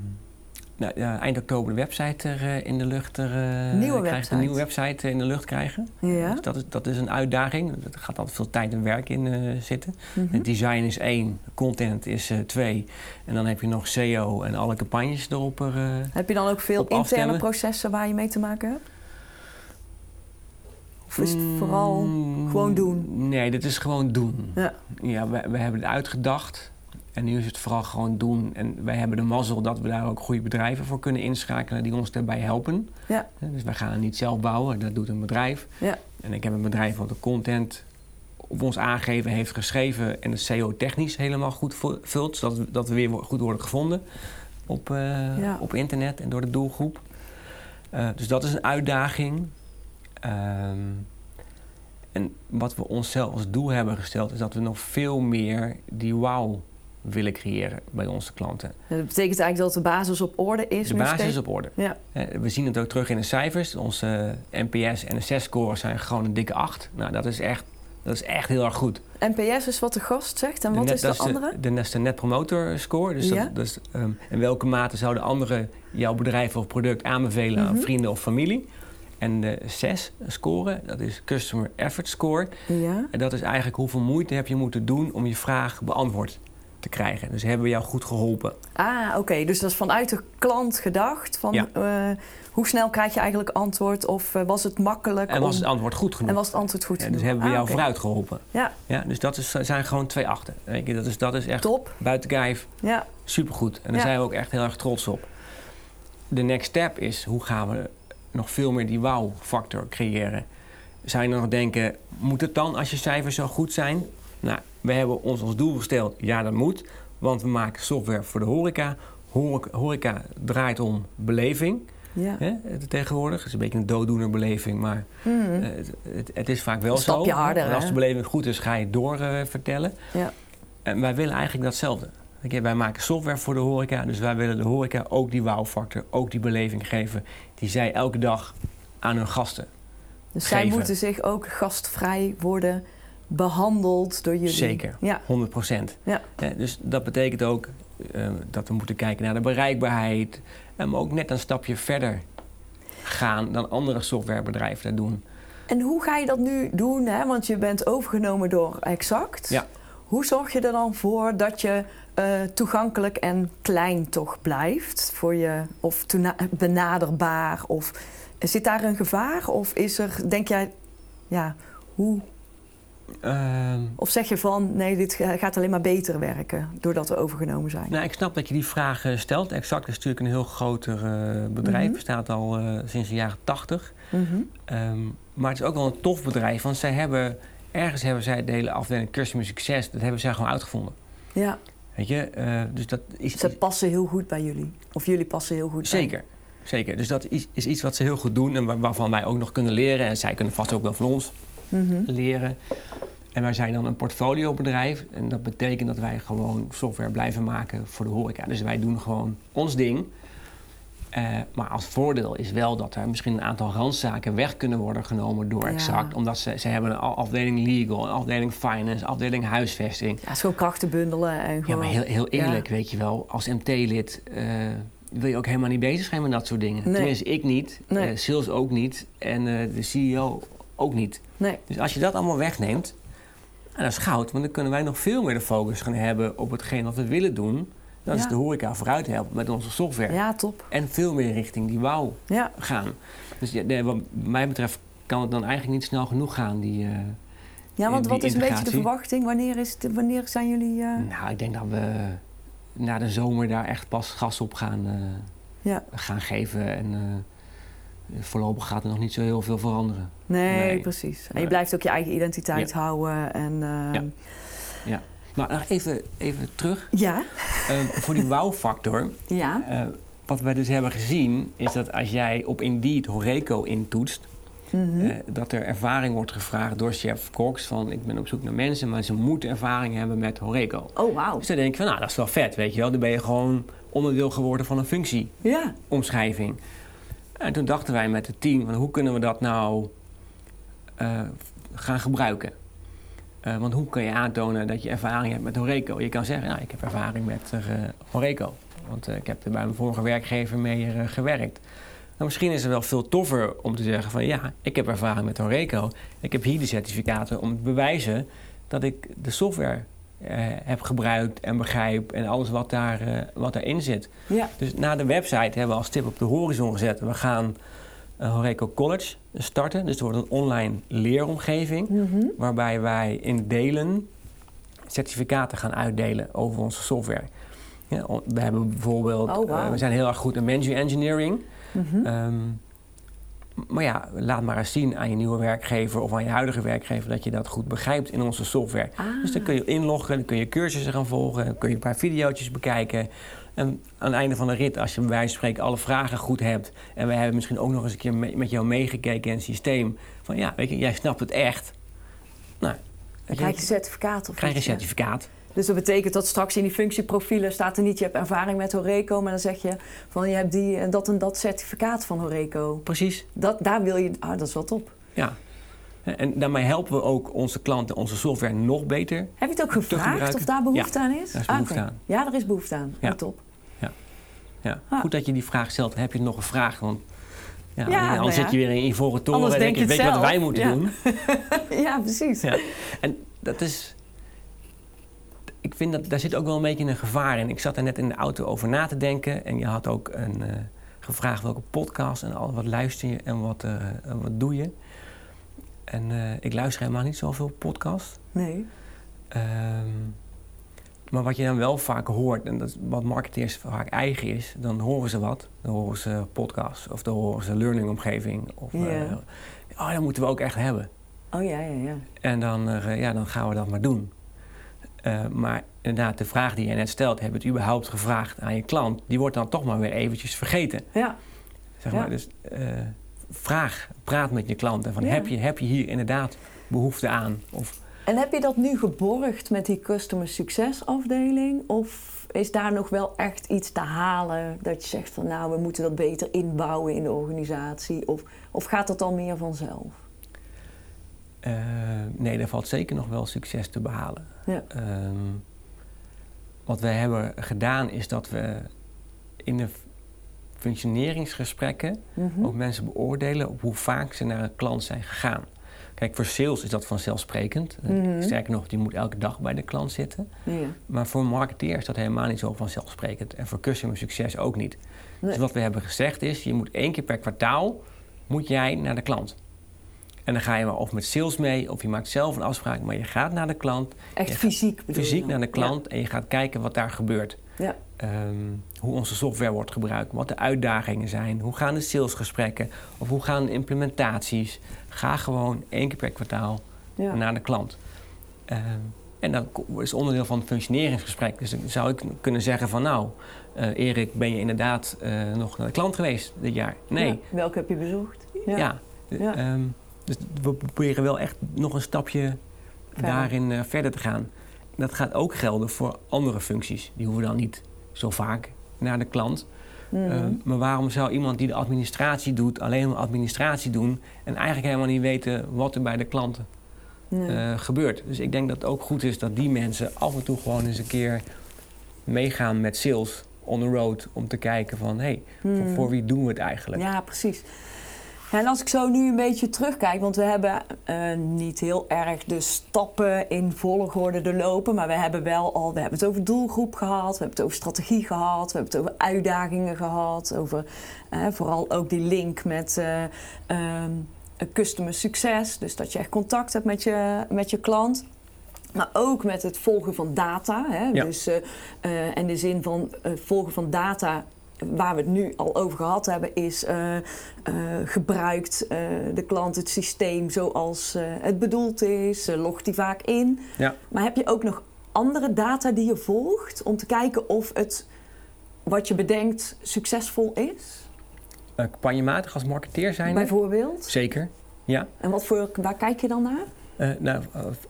Nou, ja, eind oktober de website er, uh, in de lucht er, nieuwe krijgen, een nieuwe website in de lucht krijgen. Ja. Dus dat, is, dat is een uitdaging. Er gaat altijd veel tijd en werk in zitten. Mhm. Het design is één, content is twee. En dan heb je nog SEO en alle campagnes erop. Er, heb je dan ook veel interne afstemmen. processen waar je mee te maken hebt? Of is het vooral Mm, gewoon doen? Nee, dit is gewoon doen. Ja. Ja, we, we hebben het uitgedacht. En nu is het vooral gewoon doen. En wij hebben de mazzel dat we daar ook goede bedrijven voor kunnen inschakelen die ons daarbij helpen. Ja. Dus wij gaan het niet zelf bouwen, dat doet een bedrijf. Ja. En ik heb een bedrijf wat de content op ons aangeven heeft geschreven en de SEO technisch helemaal goed vult, zodat we, dat we weer goed worden gevonden op, uh, Ja. op internet en door de doelgroep. Uh, dus dat is een uitdaging. Um, en wat we onszelf als doel hebben gesteld, is dat we nog veel meer die wow willen creëren bij onze klanten. Dat betekent eigenlijk dat de basis op orde is. De nu basis is op orde. Ja. We zien het ook terug in de cijfers. Onze NPS en NSS-scores zijn gewoon een dikke 8. Nou, dat is echt, dat is echt heel erg goed. NPS is wat de gast zegt. En De wat net- is de andere? De, de, de Net Promoter Score. Dus, Ja. dat, dus ehm, in welke mate zouden anderen jouw bedrijf of product aanbevelen Mhm. aan vrienden of familie? En de 6 score, dat is Customer Effort Score. Ja. En dat is eigenlijk hoeveel moeite heb je moeten doen om je vraag beantwoord te krijgen. Dus hebben we jou goed geholpen. Ah, oké. Dus dat is vanuit de klant gedacht. Van, Ja. eh, hoe snel krijg je eigenlijk antwoord? Of eh, was het makkelijk? En was het antwoord goed genoeg? en was het antwoord goed Ja, genoeg? dus hebben we Ah, jou oké. vooruit geholpen. Ja, Ja, dus dat is, zijn gewoon twee achten. Dat, is, dat is echt top. buiten kijf Ja, supergoed. En daar zijn we ook echt heel erg trots op. De next step is hoe gaan we nog veel meer die wow-factor creëren. Zou je nog denken, moet het dan als je cijfers zo goed zijn? Nou, we hebben ons als doel gesteld, ja dat moet. Want we maken software voor de horeca. Horeca, draait om beleving ja. hè, tegenwoordig. Het is een beetje een dooddoener beleving, maar Mhm. eh, het, het, het is vaak wel Een zo. harder, En als de beleving goed is, ga je het door eh, vertellen. ja. En wij willen eigenlijk datzelfde. Wij maken software voor de horeca, dus wij willen de horeca ook die wow-factor, ook die beleving geven die zij elke dag aan hun gasten. Dus zij Geven. moeten zich ook gastvrij worden behandeld door jullie. Zeker. Ja, 100 procent. Ja. dus dat betekent ook eh, dat we moeten kijken naar de bereikbaarheid. En maar ook net een stapje verder gaan dan andere softwarebedrijven dat doen. En hoe ga je dat nu doen? Hè? Want je bent overgenomen door Exact. Ja. Hoe zorg je er dan voor dat je eh, toegankelijk en klein toch blijft voor je? Of benaderbaar? Of zit daar een gevaar? Of is er, denk jij, ja, hoe? Ehm, Of zeg je van, nee, dit ga- gaat alleen maar beter werken doordat we overgenomen zijn? nou, ik snap dat je die vraag eh, stelt. Exact is natuurlijk een heel groter eh, bedrijf. Mhm. Bestaat al eh, sinds de jaren 80. Mhm. Ehm, maar het is ook wel een tof bedrijf, want zij hebben, ergens hebben zij de hele afdeling Customer Succes, dat hebben zij gewoon uitgevonden. Ja, Weet je, eh, dus dat is ze passen heel goed bij jullie. Of jullie passen heel goed bij. zeker. Zeker. Dus dat is, is iets wat ze heel goed doen en waar- waarvan wij ook nog kunnen leren. En zij kunnen vast ook wel van ons Mhm. leren. En wij zijn dan een portfoliobedrijf. En dat betekent dat wij gewoon software blijven maken voor de horeca. Dus wij doen gewoon ons ding. Eh, maar als voordeel is wel dat er misschien een aantal randzaken weg kunnen worden genomen door Ja. Exact. Omdat ze, ze hebben een afdeling legal, een afdeling finance, een afdeling huisvesting. Ja, gewoon krachten bundelen en Ja, gewoon... maar heel, heel eerlijk, weet je wel, als MT-lid eh, wil je ook helemaal niet bezig zijn met dat soort dingen. Nee. Tenminste, ik niet, Nee. eh, sales ook niet en eh, de CEO ook niet. Nee, Dus als je dat allemaal wegneemt, en dat is goud, want dan kunnen wij nog veel meer de focus gaan hebben op hetgeen wat we willen doen. Dat is de horeca vooruit helpen met onze software. ja, top. En veel meer richting die wauw Ja, gaan. Dus ja, nee, wat mij betreft kan het dan eigenlijk niet snel genoeg gaan, die... eh, ja want die wat is een beetje de verwachting? Wanneer, is het, wanneer zijn jullie... eh, Nou, ik denk dat we na de zomer daar echt pas gas op gaan, eh, Ja. gaan geven. En voorlopig gaat er nog niet zo heel veel veranderen. Nee, Nee. precies. En je blijft ook je eigen identiteit houden. En, Ja. Maar nog even, even terug. ja. Eh, voor die wow-factor. [laughs] Ja. eh, wat wij dus hebben gezien is dat als jij op Indeed Horeco intoetst... Mhm. dat er ervaring wordt gevraagd door chef Cox van ik ben op zoek naar mensen, maar ze moeten ervaring hebben met Horeco. Oh, wauw. Dus dan denk ik van nou, dat is wel vet, weet je wel. Dan ben je gewoon onderdeel geworden van een functieomschrijving. Ja. En toen dachten wij met het team van hoe kunnen we dat nou uh, gaan gebruiken. Uh, want hoe kun je aantonen dat je ervaring hebt met Horeco? Je kan zeggen, nou, ik heb ervaring met uh, Horeco. Want ik heb er bij mijn vorige werkgever mee gewerkt. Nou, misschien is het wel veel toffer om te zeggen van ja, ik heb ervaring met Horeco. Ik heb hier de certificaten om te bewijzen dat ik de software heb gebruikt en begrijp en alles wat, daar, wat daarin zit. Ja. Dus na de website hebben we als tip op de horizon gezet. We gaan uh, Horeco College starten. Dus het wordt een online leeromgeving mhm. waarbij wij in delen certificaten gaan uitdelen over onze software. Ja, we hebben bijvoorbeeld, oh, eh, we zijn heel erg goed in menu engineering. Mhm. Ehm, maar ja, laat maar eens zien aan je nieuwe werkgever of aan je huidige werkgever dat je dat goed begrijpt in onze software. Ah. Dus dan kun je inloggen, dan kun je cursussen gaan volgen, dan kun je een paar video's bekijken. En aan het einde van de rit, als je bij wijze van spreken alle vragen goed hebt... en we hebben misschien ook nog eens een keer met jou meegekeken in het systeem... van ja, weet je, jij snapt het echt. Nou, dan krijg je een certificaat. Of krijg je een certificaat. Dus dat betekent dat straks in die functieprofielen staat er niet... je hebt ervaring met Horeco, maar dan zeg je van... je hebt die, dat en dat certificaat van Horeco. Precies. Dat, daar wil je... Ah, dat is wel top. Ja, en daarmee helpen we ook onze klanten onze software nog beter. Heb je het ook gevraagd of daar behoefte aan is? Daar is behoefte aan. Ja, er is behoefte aan. Ja. top. Ja. Ah. Goed dat je die vraag stelt. Heb je nog een vraag? Want ja, ja anders nou zit je weer in Ivoren Toren en denk je, weet je wat wij moeten doen? [laughs] ja, precies. En dat is... Ik vind dat daar zit ook wel een beetje een gevaar in. Ik zat er net in de auto over na te denken. En je had ook een, uh, gevraagd welke podcast en al wat luister je en wat, uh, wat doe je. En uh, ik luister helemaal niet zoveel podcasts. Nee. Um, maar wat je dan wel vaak hoort, en dat is wat marketeers vaak eigen is, dan horen ze wat. Dan horen ze podcasts of dan horen ze learning-omgeving. Of, uh, oh, dat moeten we ook echt hebben. Oh ja, ja, ja. En dan, uh, ja, dan gaan we dat maar doen. Uh, maar inderdaad, de vraag die je net stelt, heb je het überhaupt gevraagd aan je klant? Die wordt dan toch maar weer eventjes vergeten. Ja. Zeg maar, dus vraag, praat met je klant. En van, heb, je, heb je hier inderdaad behoefte aan? Of, en heb je dat nu geborgd met die customer succes afdeling? Of is daar nog wel echt iets te halen dat je zegt van nou, we moeten dat beter inbouwen in de organisatie? Of, of gaat dat al meer vanzelf? Uh, nee, daar valt zeker nog wel succes te behalen. Ja. Uh, wat we hebben gedaan is dat we in de functioneringsgesprekken mhm. ook mensen beoordelen op hoe vaak ze naar een klant zijn gegaan. Kijk, voor sales is dat vanzelfsprekend. Mm Sterker nog, die moet elke dag bij de klant zitten. Ja. Maar voor marketeer is dat helemaal niet zo vanzelfsprekend. En voor customer succes ook niet. Dus wat we hebben gezegd is, je moet één keer per kwartaal moet jij naar de klant. En dan ga je maar of met sales mee, of je maakt zelf een afspraak, maar je gaat naar de klant. Echt fysiek bedoel Fysiek naar de klant en je gaat kijken wat daar gebeurt. Ja. Ehm, hoe onze software wordt gebruikt, wat de uitdagingen zijn, hoe gaan de salesgesprekken of hoe gaan de implementaties. Ga gewoon één keer per kwartaal naar de klant. Ehm, en dat is onderdeel van het functioneringsgesprek. Dus dan zou ik kunnen zeggen van nou, uh, Erik, ben je inderdaad uh, nog naar de klant geweest dit jaar? Nee. welke heb je bezocht? Ja. ja. Um, dus we proberen wel echt nog een stapje daarin uh, verder te gaan. Dat gaat ook gelden voor andere functies. Die hoeven dan niet zo vaak naar de klant. Mhm. Eh, maar waarom zou iemand die de administratie doet, alleen maar administratie doen en eigenlijk helemaal niet weten wat er bij de klanten uh, gebeurt? Dus ik denk dat het ook goed is dat die mensen af en toe gewoon eens een keer meegaan met sales on the road om te kijken van hé, hey, voor, mhm. voor, wie doen we het eigenlijk? Ja, precies. En als ik zo nu een beetje terugkijk, want we hebben uh, niet heel erg de stappen in volgorde te lopen, maar we hebben wel al, we hebben het over doelgroep gehad, we hebben het over strategie gehad, we hebben het over uitdagingen gehad, over uh, vooral ook die link met uh, customer succes, dus dat je echt contact hebt met je, met je klant. Maar ook met het volgen van data. Hè? Ja. Dus, uh, en de zin van volgen van data waar we het nu al over gehad hebben, is uh, uh, gebruikt uh, de klant het systeem zoals het bedoeld is, logt die vaak in. Ja. Maar heb je ook nog andere data die je volgt om te kijken of het wat je bedenkt succesvol is? campagnematig als marketeer zijn? Bijvoorbeeld? Zeker. Ja. En wat voor, waar kijk je dan naar? Nou,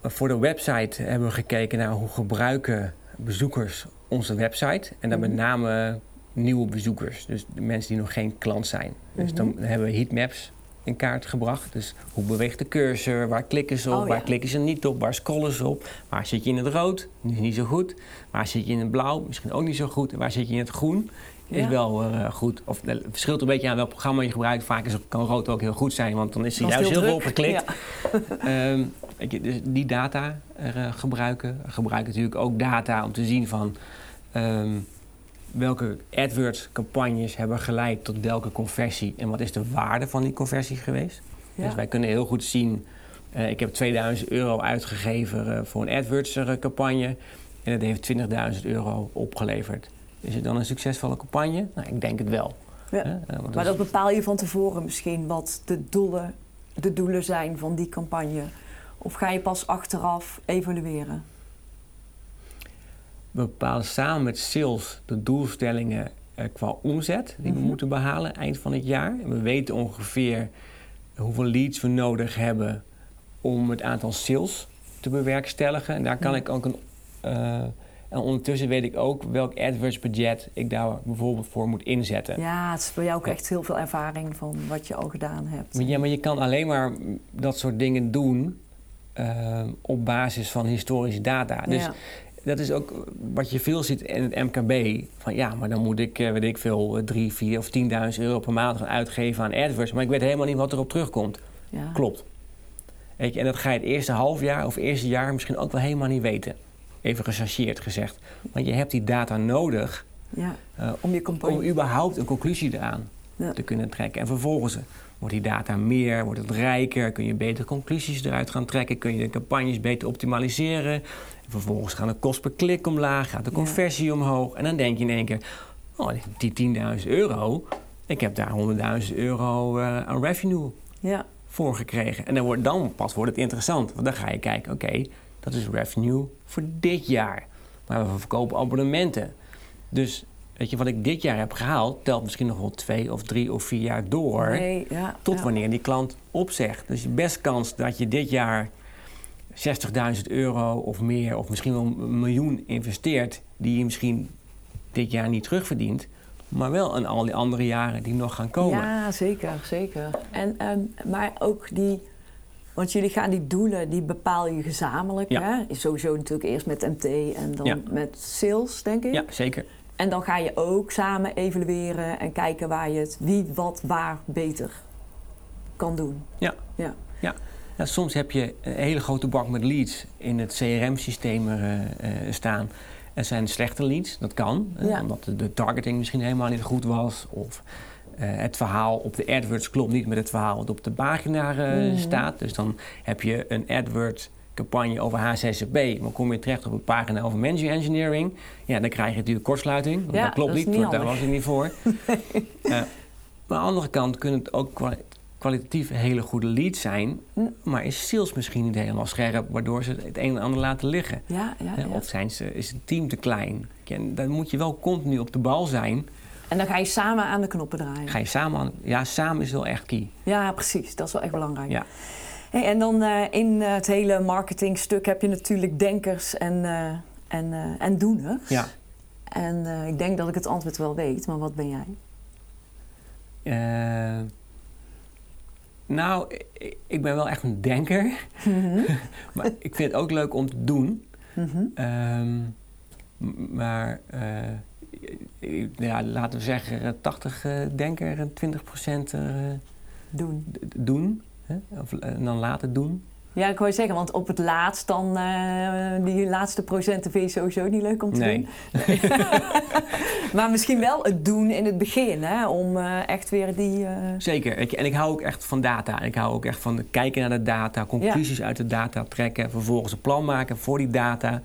voor de website hebben we gekeken naar hoe gebruiken bezoekers onze website. En dan met mhm. name nieuwe bezoekers. Dus de mensen die nog geen klant zijn. Dus dan mhm. hebben we heatmaps in kaart gebracht. Dus hoe beweegt de cursor? Waar klikken ze op? Oh, waar klikken ze niet op? Waar scrollen ze op? Waar zit je in het rood? Niet, niet zo goed. Waar zit je in het blauw? Misschien ook niet zo goed. waar zit je in het groen? Is wel uh, goed. Of het verschilt een beetje aan welk programma je gebruikt. Vaak is, kan rood ook heel goed zijn, want dan is er juist heel, veel op geklikt. Ja. [laughs] um, dus die data uh, gebruiken. We gebruiken natuurlijk ook data om te zien van um, welke AdWords-campagnes hebben geleid tot welke conversie en wat is de waarde van die conversie geweest. Dus wij kunnen heel goed zien, uh, ik heb 2000 euro uitgegeven uh, voor een AdWords-campagne en dat heeft 20.000 euro opgeleverd. Is het dan een succesvolle campagne? Nou, ik denk het wel. Ja. Uh, maar dat bepaal je van tevoren misschien wat de doelen, de doelen zijn van die campagne. Of ga je pas achteraf evalueren? We bepalen samen met sales de doelstellingen uh, qua omzet die we mhm. moeten behalen eind van het jaar. En we weten ongeveer hoeveel leads we nodig hebben om het aantal sales te bewerkstelligen. En daar kan ik ook een. Uh, en ondertussen weet ik ook welk AdWords budget ik daar bijvoorbeeld voor moet inzetten. Ja, het is voor jou ook echt heel veel ervaring van wat je al gedaan hebt. Ja, maar je kan alleen maar dat soort dingen doen uh, op basis van historische data. Dus ja dat is ook wat je veel ziet in het MKB. Van ja, maar dan moet ik, eh, weet ik veel, 3, 4 of 10.000 euro per maand gaan uitgeven aan AdWords. Maar ik weet helemaal niet wat erop terugkomt. Ja. Klopt. Weet je, en dat ga je het eerste half jaar of eerste jaar misschien ook wel helemaal niet weten. Even gechargeerd gezegd. Want je hebt die data nodig ja, uh, om, je om überhaupt een conclusie eraan te kunnen trekken. En vervolgens wordt die data meer, wordt het rijker, kun je betere conclusies eruit gaan trekken, kun je de campagnes beter optimaliseren. Vervolgens gaan de kost per klik omlaag, gaat de conversie omhoog. En dan denk je in één keer, oh, die 10.000 euro, ik heb daar 100.000 euro uh, aan revenue ja. voor gekregen. En dan, wordt, dan pas wordt het interessant. Want dan ga je kijken, oké, dat is revenue voor dit jaar. Maar we verkopen abonnementen. Dus weet je, wat ik dit jaar heb gehaald, telt misschien nog wel twee of drie of vier jaar door. Nee, ja, tot wanneer die klant opzegt. Dus je best kans dat je dit jaar 60.000 euro of meer, of misschien wel een miljoen investeert, die je misschien dit jaar niet terugverdient, maar wel in al die andere jaren die nog gaan komen. Ja, zeker, zeker. En, um, maar ook die, want jullie gaan die doelen, die bepaal je gezamenlijk. Ja. Hè? Sowieso natuurlijk eerst met MT en dan met sales, denk ik. Ja, zeker. En dan ga je ook samen evalueren en kijken waar je het wie, wat, waar beter kan doen. Ja. ja. ja soms heb je een hele grote bak met leads in het CRM-systeem uh, uh, staan. Er zijn slechte leads, dat kan. omdat de targeting misschien helemaal niet goed was. Of uh, het verhaal op de AdWords klopt niet met het verhaal wat op de pagina mm. staat. Dus dan heb je een AdWords campagne over HCCP, maar kom je terecht op een pagina over managing engineering, ja, dan krijg je natuurlijk kortsluiting. Ja, dat klopt niet, want daar was ik niet voor. [laughs] nee. maar aan de andere kant kunnen het ook kwalitatief hele goede leads zijn, maar is sales misschien niet helemaal scherp, waardoor ze het een en ander laten liggen. Ja, ja. Of zijn ze, is het team te klein? Dan moet je wel continu op de bal zijn. En dan ga je samen aan de knoppen draaien. Ga je samen aan, ja, samen is wel echt key. Ja, precies. Dat is wel echt belangrijk. Ja. Hey, en dan uh, in het hele marketingstuk heb je natuurlijk denkers en, uh, en, uh, en doeners. Ja. En ik denk dat ik het antwoord wel weet, maar wat ben jij? Nou, ik, ben wel echt een denker. Mhm. [laughs] maar ik vind het ook leuk om te doen. Mhm. Ehm, maar ja, laten we zeggen 80 uh, denker en 20 procent uh, doen. doen hè? Of, en dan laten doen. Ja, ik wou zeggen, want op het laatst dan, uh, die laatste procenten vind je sowieso niet leuk om te nee. doen. Nee. [laughs] maar misschien wel het doen in het begin, hè, om uh, echt weer die... Uh... Zeker, ik, en ik hou ook echt van data. Ik hou ook echt van kijken naar de data, conclusies uit de data trekken, vervolgens een plan maken voor die data.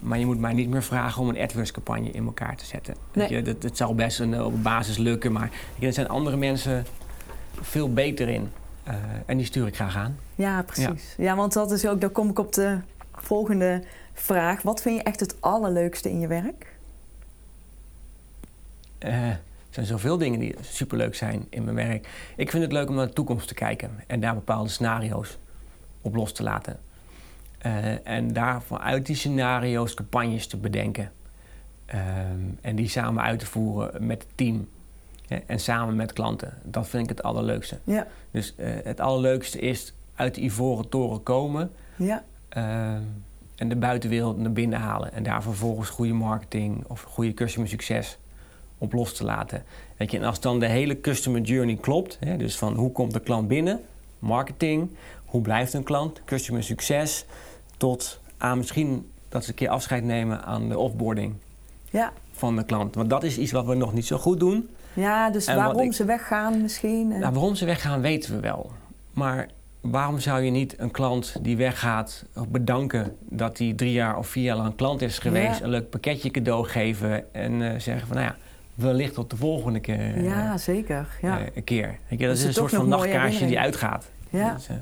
maar je moet mij niet meer vragen om een AdWords-campagne in elkaar te zetten. Nee. Je, dat, dat zal best een, op basis lukken, maar er zijn andere mensen veel beter in. Uh, en die stuur ik graag aan. Ja, precies. Ja. want dat is ook, dan kom ik op de volgende vraag. Wat vind je echt het allerleukste in je werk? Uh, Er zijn zoveel dingen die superleuk zijn in mijn werk. Ik vind het leuk om naar de toekomst te kijken en daar bepaalde scenario's op los te laten. Uh, en daar vanuit die scenario's campagnes te bedenken. Ehm, en die samen uit te voeren met het team. En samen met klanten. Dat vind ik het allerleukste. Ja. Dus uh, het allerleukste is uit de ivoren toren komen. Ja. Ehm, en de buitenwereld naar binnen halen. En daar vervolgens goede marketing of goede customer succes op los te laten. Weet je, en als dan de hele customer journey klopt, hè, dus van hoe komt de klant binnen, marketing, hoe blijft een klant, customer succes, tot aan misschien dat ze een keer afscheid nemen aan de offboarding ja. van de klant. Want dat is iets wat we nog niet zo goed doen. Ja, dus waarom ze weggaan misschien? Nou, waarom ze weggaan weten we wel. Maar waarom zou je niet een klant die weggaat bedanken dat hij drie jaar of vier jaar lang klant is geweest, een leuk pakketje cadeau geven en uh, zeggen van nou ja, wellicht tot de volgende keer. Ja, zeker. Ja. Uh, een keer. dat is een soort van nachtkaarsje die uitgaat. Ja. Dus, uh,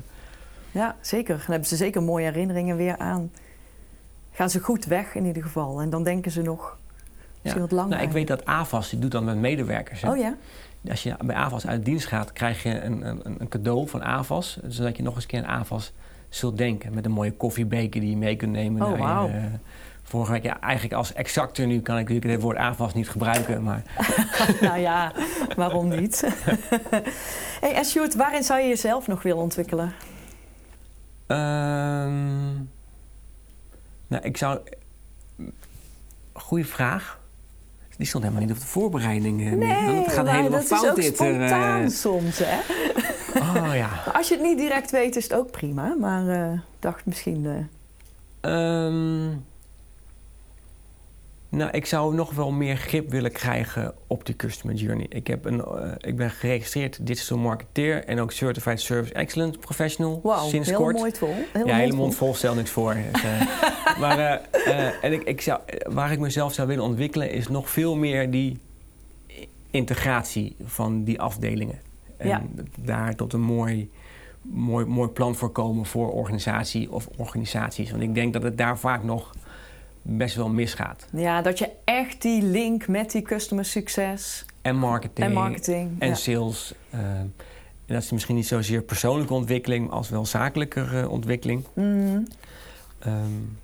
ja, zeker. Dan hebben ze zeker mooie herinneringen weer aan. Gaan ze goed weg in ieder geval. En dan denken ze nog ja. wat. Nou, ik weet dat AVAS, die doet dat met medewerkers. Hè? Oh ja? Als je bij AVAS uit dienst gaat, krijg je een, een, een cadeau van AVAS. Zodat je nog eens een keer aan AVAS zult denken. Met een mooie koffiebeker die je mee kunt nemen. Oh, wow. Je, vorige week, ja, eigenlijk als exacter nu kan ik natuurlijk het woord AVAS niet gebruiken. Maar... [laughs] nou ja, waarom niet? [laughs] hey, en Sjoerd, waarin zou je jezelf nog willen ontwikkelen? Um, nou, ik zou. Goeie vraag. Die stond helemaal niet op de voorbereiding. Eh, nee, het gaat helemaal dat fout is ook dit. Eh. spontaan soms, hè? Oh ja. [laughs] Als je het niet direct weet, is het ook prima. Maar uh, dacht misschien. Uh... Um, nou, ik zou nog wel meer grip willen krijgen op die customer journey. Ik, heb een, uh, ik ben geregistreerd digital marketeer en ook Certified Service Excellence Professional wow, sinds heel kort. Mooi vol. Heel ja, hele mond vol stel niks voor. Dus, uh, maar [laughs] uh, en ik, ik zou, waar ik mezelf zou willen ontwikkelen is nog veel meer die integratie van die afdelingen. En ja. daar tot een mooi, mooi, mooi plan voor komen voor organisatie of organisaties. Want ik denk dat het daar vaak nog best wel misgaat. Ja, dat je echt die link met die customer succes... En marketing. En, marketing, en sales. Uh, en dat is misschien niet zozeer persoonlijke ontwikkeling... als wel zakelijke uh, ontwikkeling. Mm. Um,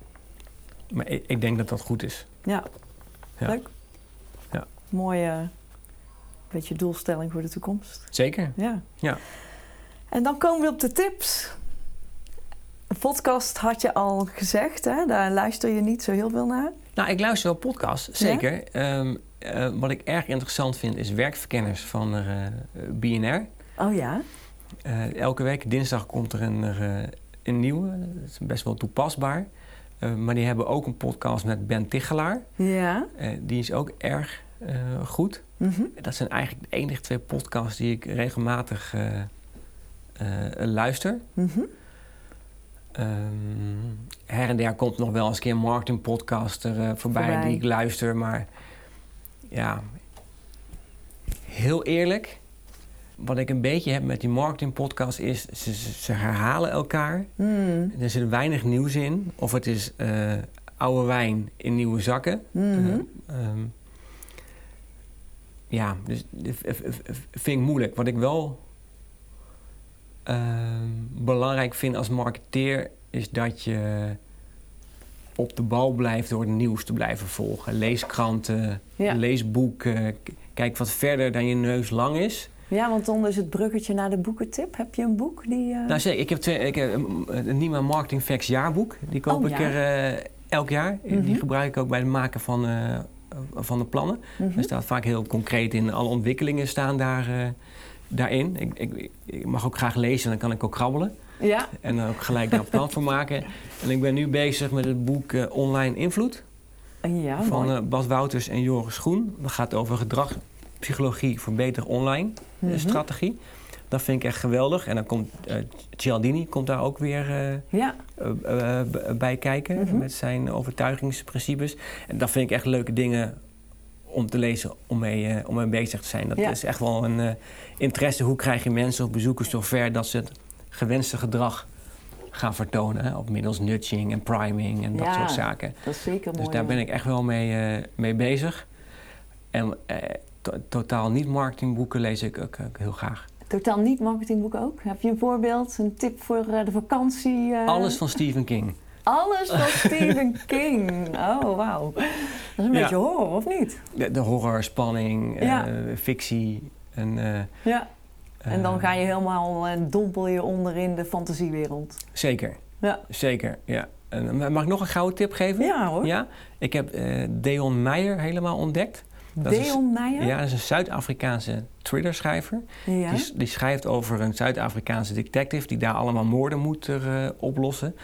maar ik, ik, denk dat dat goed is. Ja, ja. leuk. Ja. Mooie beetje doelstelling voor de toekomst. Zeker. Ja. ja. En dan komen we op de tips podcast had je al gezegd, hè? daar luister je niet zo heel veel naar. Nou, ik luister wel podcasts, zeker. Ehm, eh, wat ik erg interessant vind is werkverkenners van uh, BNR. Oh ja? Uh, elke week dinsdag komt er een, een nieuwe. Dat is best wel toepasbaar. maar die hebben ook een podcast met Ben Tichelaar. Ja. die is ook erg goed. Mm -hmm. Dat zijn eigenlijk de enige twee podcasts die ik regelmatig luister. Mm -hmm. Um, her en der komt nog wel eens een keer een marketingpodcast er uh, voorbij, voorbij, die ik luister. Maar ja, heel eerlijk, wat ik een beetje heb met die marketingpodcast is, ze, ze herhalen elkaar. Mm. Er zit weinig nieuws in. Of het is uh, oude wijn in nieuwe zakken. Mm -hmm. uh, um, ja, dus vind ik moeilijk. Wat ik wel belangrijk vind als marketeer is dat je op de bal blijft door het nieuws te blijven volgen. Lees kranten, ja. lees boeken, kijk wat verder dan je neus lang is. Ja, want dan is het bruggetje naar de boekentip. Heb je een boek die... Uh... Nou zeker, ik heb, twee, ik heb een Nima Marketing Facts jaarboek. Die koop oh, ik er uh, elk jaar. Mm -hmm. Die gebruik ik ook bij het maken van, uh, van de plannen. Mm -hmm. Er staat vaak heel concreet in. Alle ontwikkelingen staan daar daarin. Ik, ik, ik, mag ook graag lezen, dan kan ik ook krabbelen. Ja. En dan ook gelijk daar een plan voor maken. En ik ben nu bezig met het boek uh, Online Invloed. Ja, van uh, Bas Wouters en Joris Groen. Dat gaat over gedragspsychologie voor betere online mm -hmm. strategie. Dat vind ik echt geweldig. En dan komt uh, Cialdini komt daar ook weer ja. bij kijken mm -hmm. met zijn overtuigingsprincipes. En dat vind ik echt leuke dingen om te lezen, om mee, uh, om mee bezig te zijn. Dat ja. is echt wel een uh, interesse. Hoe krijg je mensen of bezoekers zover dat ze het gewenste gedrag gaan vertonen? Hè? Op middels nudging en priming en dat ja, soort zaken. Dat is zeker dus mooi. daar ben ik echt wel mee, uh, mee bezig. En totaal niet marketingboeken lees ik ook, heel graag. Totaal niet marketingboeken ook? Heb je een voorbeeld, een tip voor de vakantie? Alles van Stephen King. Alles van Stephen [laughs] King. Oh, wauw. Dat is een beetje horror, of niet? De, de horror, spanning, ja. fictie. En, ja. En dan ga je helemaal en dompel je onder in de fantasiewereld. Zeker. Ja. Zeker, ja. En, mag ik nog een gouden tip geven? Ja hoor. Ja? Ik heb uh, Deon Meijer helemaal ontdekt. Deon Meijer? Ja, dat is een Zuid-Afrikaanse thrillerschrijver. Ja. Die, die, schrijft over een Zuid-Afrikaanse detective die daar allemaal moorden moet uh, oplossen.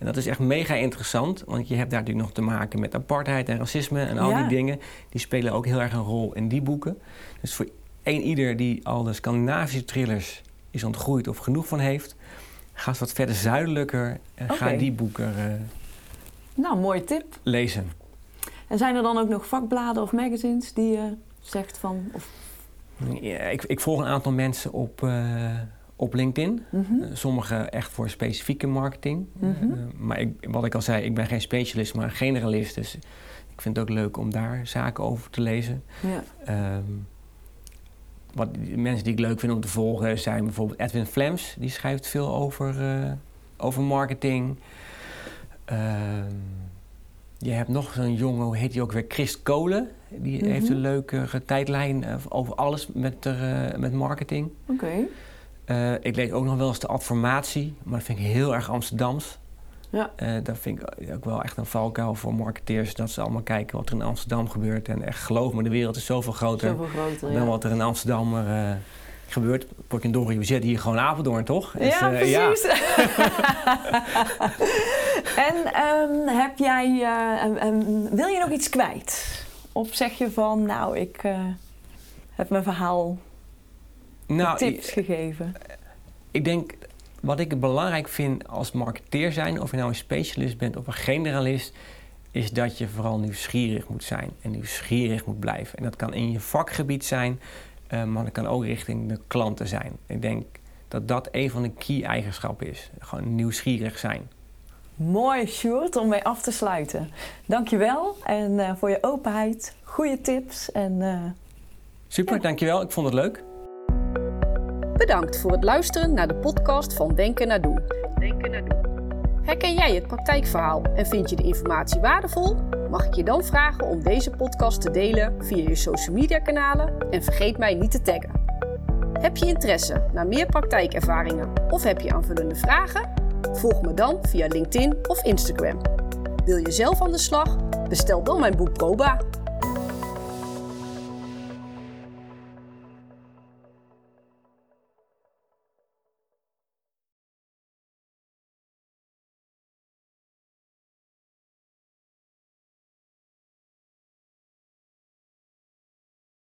En dat is echt mega interessant, want je hebt daar natuurlijk nog te maken met apartheid en racisme en al die dingen. Die spelen ook heel erg een rol in die boeken. Dus voor een ieder die al de Scandinavische thrillers is ontgroeid of genoeg van heeft, ga eens wat verder zuidelijker en ga die boeken uh, nou, mooie tip. lezen. En zijn er dan ook nog vakbladen of magazines die je zegt van... Of... Ja, ik, ik, volg een aantal mensen op, uh, op LinkedIn. Mm sommige echt voor specifieke marketing. Mhm. maar ik, wat ik al zei, ik ben geen specialist, maar een generalist. Dus ik vind het ook leuk om daar zaken over te lezen. Ja. Ehm, wat mensen die ik leuk vind om te volgen zijn bijvoorbeeld Edwin Flems. Die schrijft veel over, uh, over marketing. Uh, je hebt nog zo'n jongen, hoe heet die ook weer? Chris Kolen. Die heeft mhm. een leuke tijdlijn over alles met, met marketing. Oké. Okay. Ik lees ook nog wel eens de adformatie, maar dat vind ik heel erg Amsterdams. Ja. Uh, dat vind ik ook wel echt een valkuil voor marketeers. Dat ze allemaal kijken wat er in Amsterdam gebeurt. En echt geloof me, de wereld is zoveel groter, zoveel groter dan wat er in Amsterdam uh, gebeurt. Potjendorrie, we zitten hier gewoon Apeldoorn, toch? Dus, ja, precies. Ja. [laughs] en um, heb jij, um, wil je nog iets kwijt? Of zeg je van, nou, ik heb mijn verhaal nou, tips gegeven? Ik denk wat ik belangrijk vind als marketeer zijn, of je nou een specialist bent of een generalist, is dat je vooral nieuwsgierig moet zijn en nieuwsgierig moet blijven. En dat kan in je vakgebied zijn, uh, maar dat kan ook richting de klanten zijn. Ik denk dat dat een van de key eigenschappen is. Gewoon nieuwsgierig zijn. Mooi, Sjoerd, om mee af te sluiten. Dankjewel en uh, voor je openheid, goede tips. En, uh, Super, ja. dankjewel. Ik vond het leuk. Bedankt voor het luisteren naar de podcast van Denken naar Doen. Denken naar Doen. Herken jij het praktijkverhaal en vind je de informatie waardevol? Mag ik je dan vragen om deze podcast te delen via je social media kanalen en vergeet mij niet te taggen. Heb je interesse naar meer praktijkervaringen of heb je aanvullende vragen? Volg me dan via LinkedIn of Instagram. Wil je zelf aan de slag? Bestel dan mijn boek Proba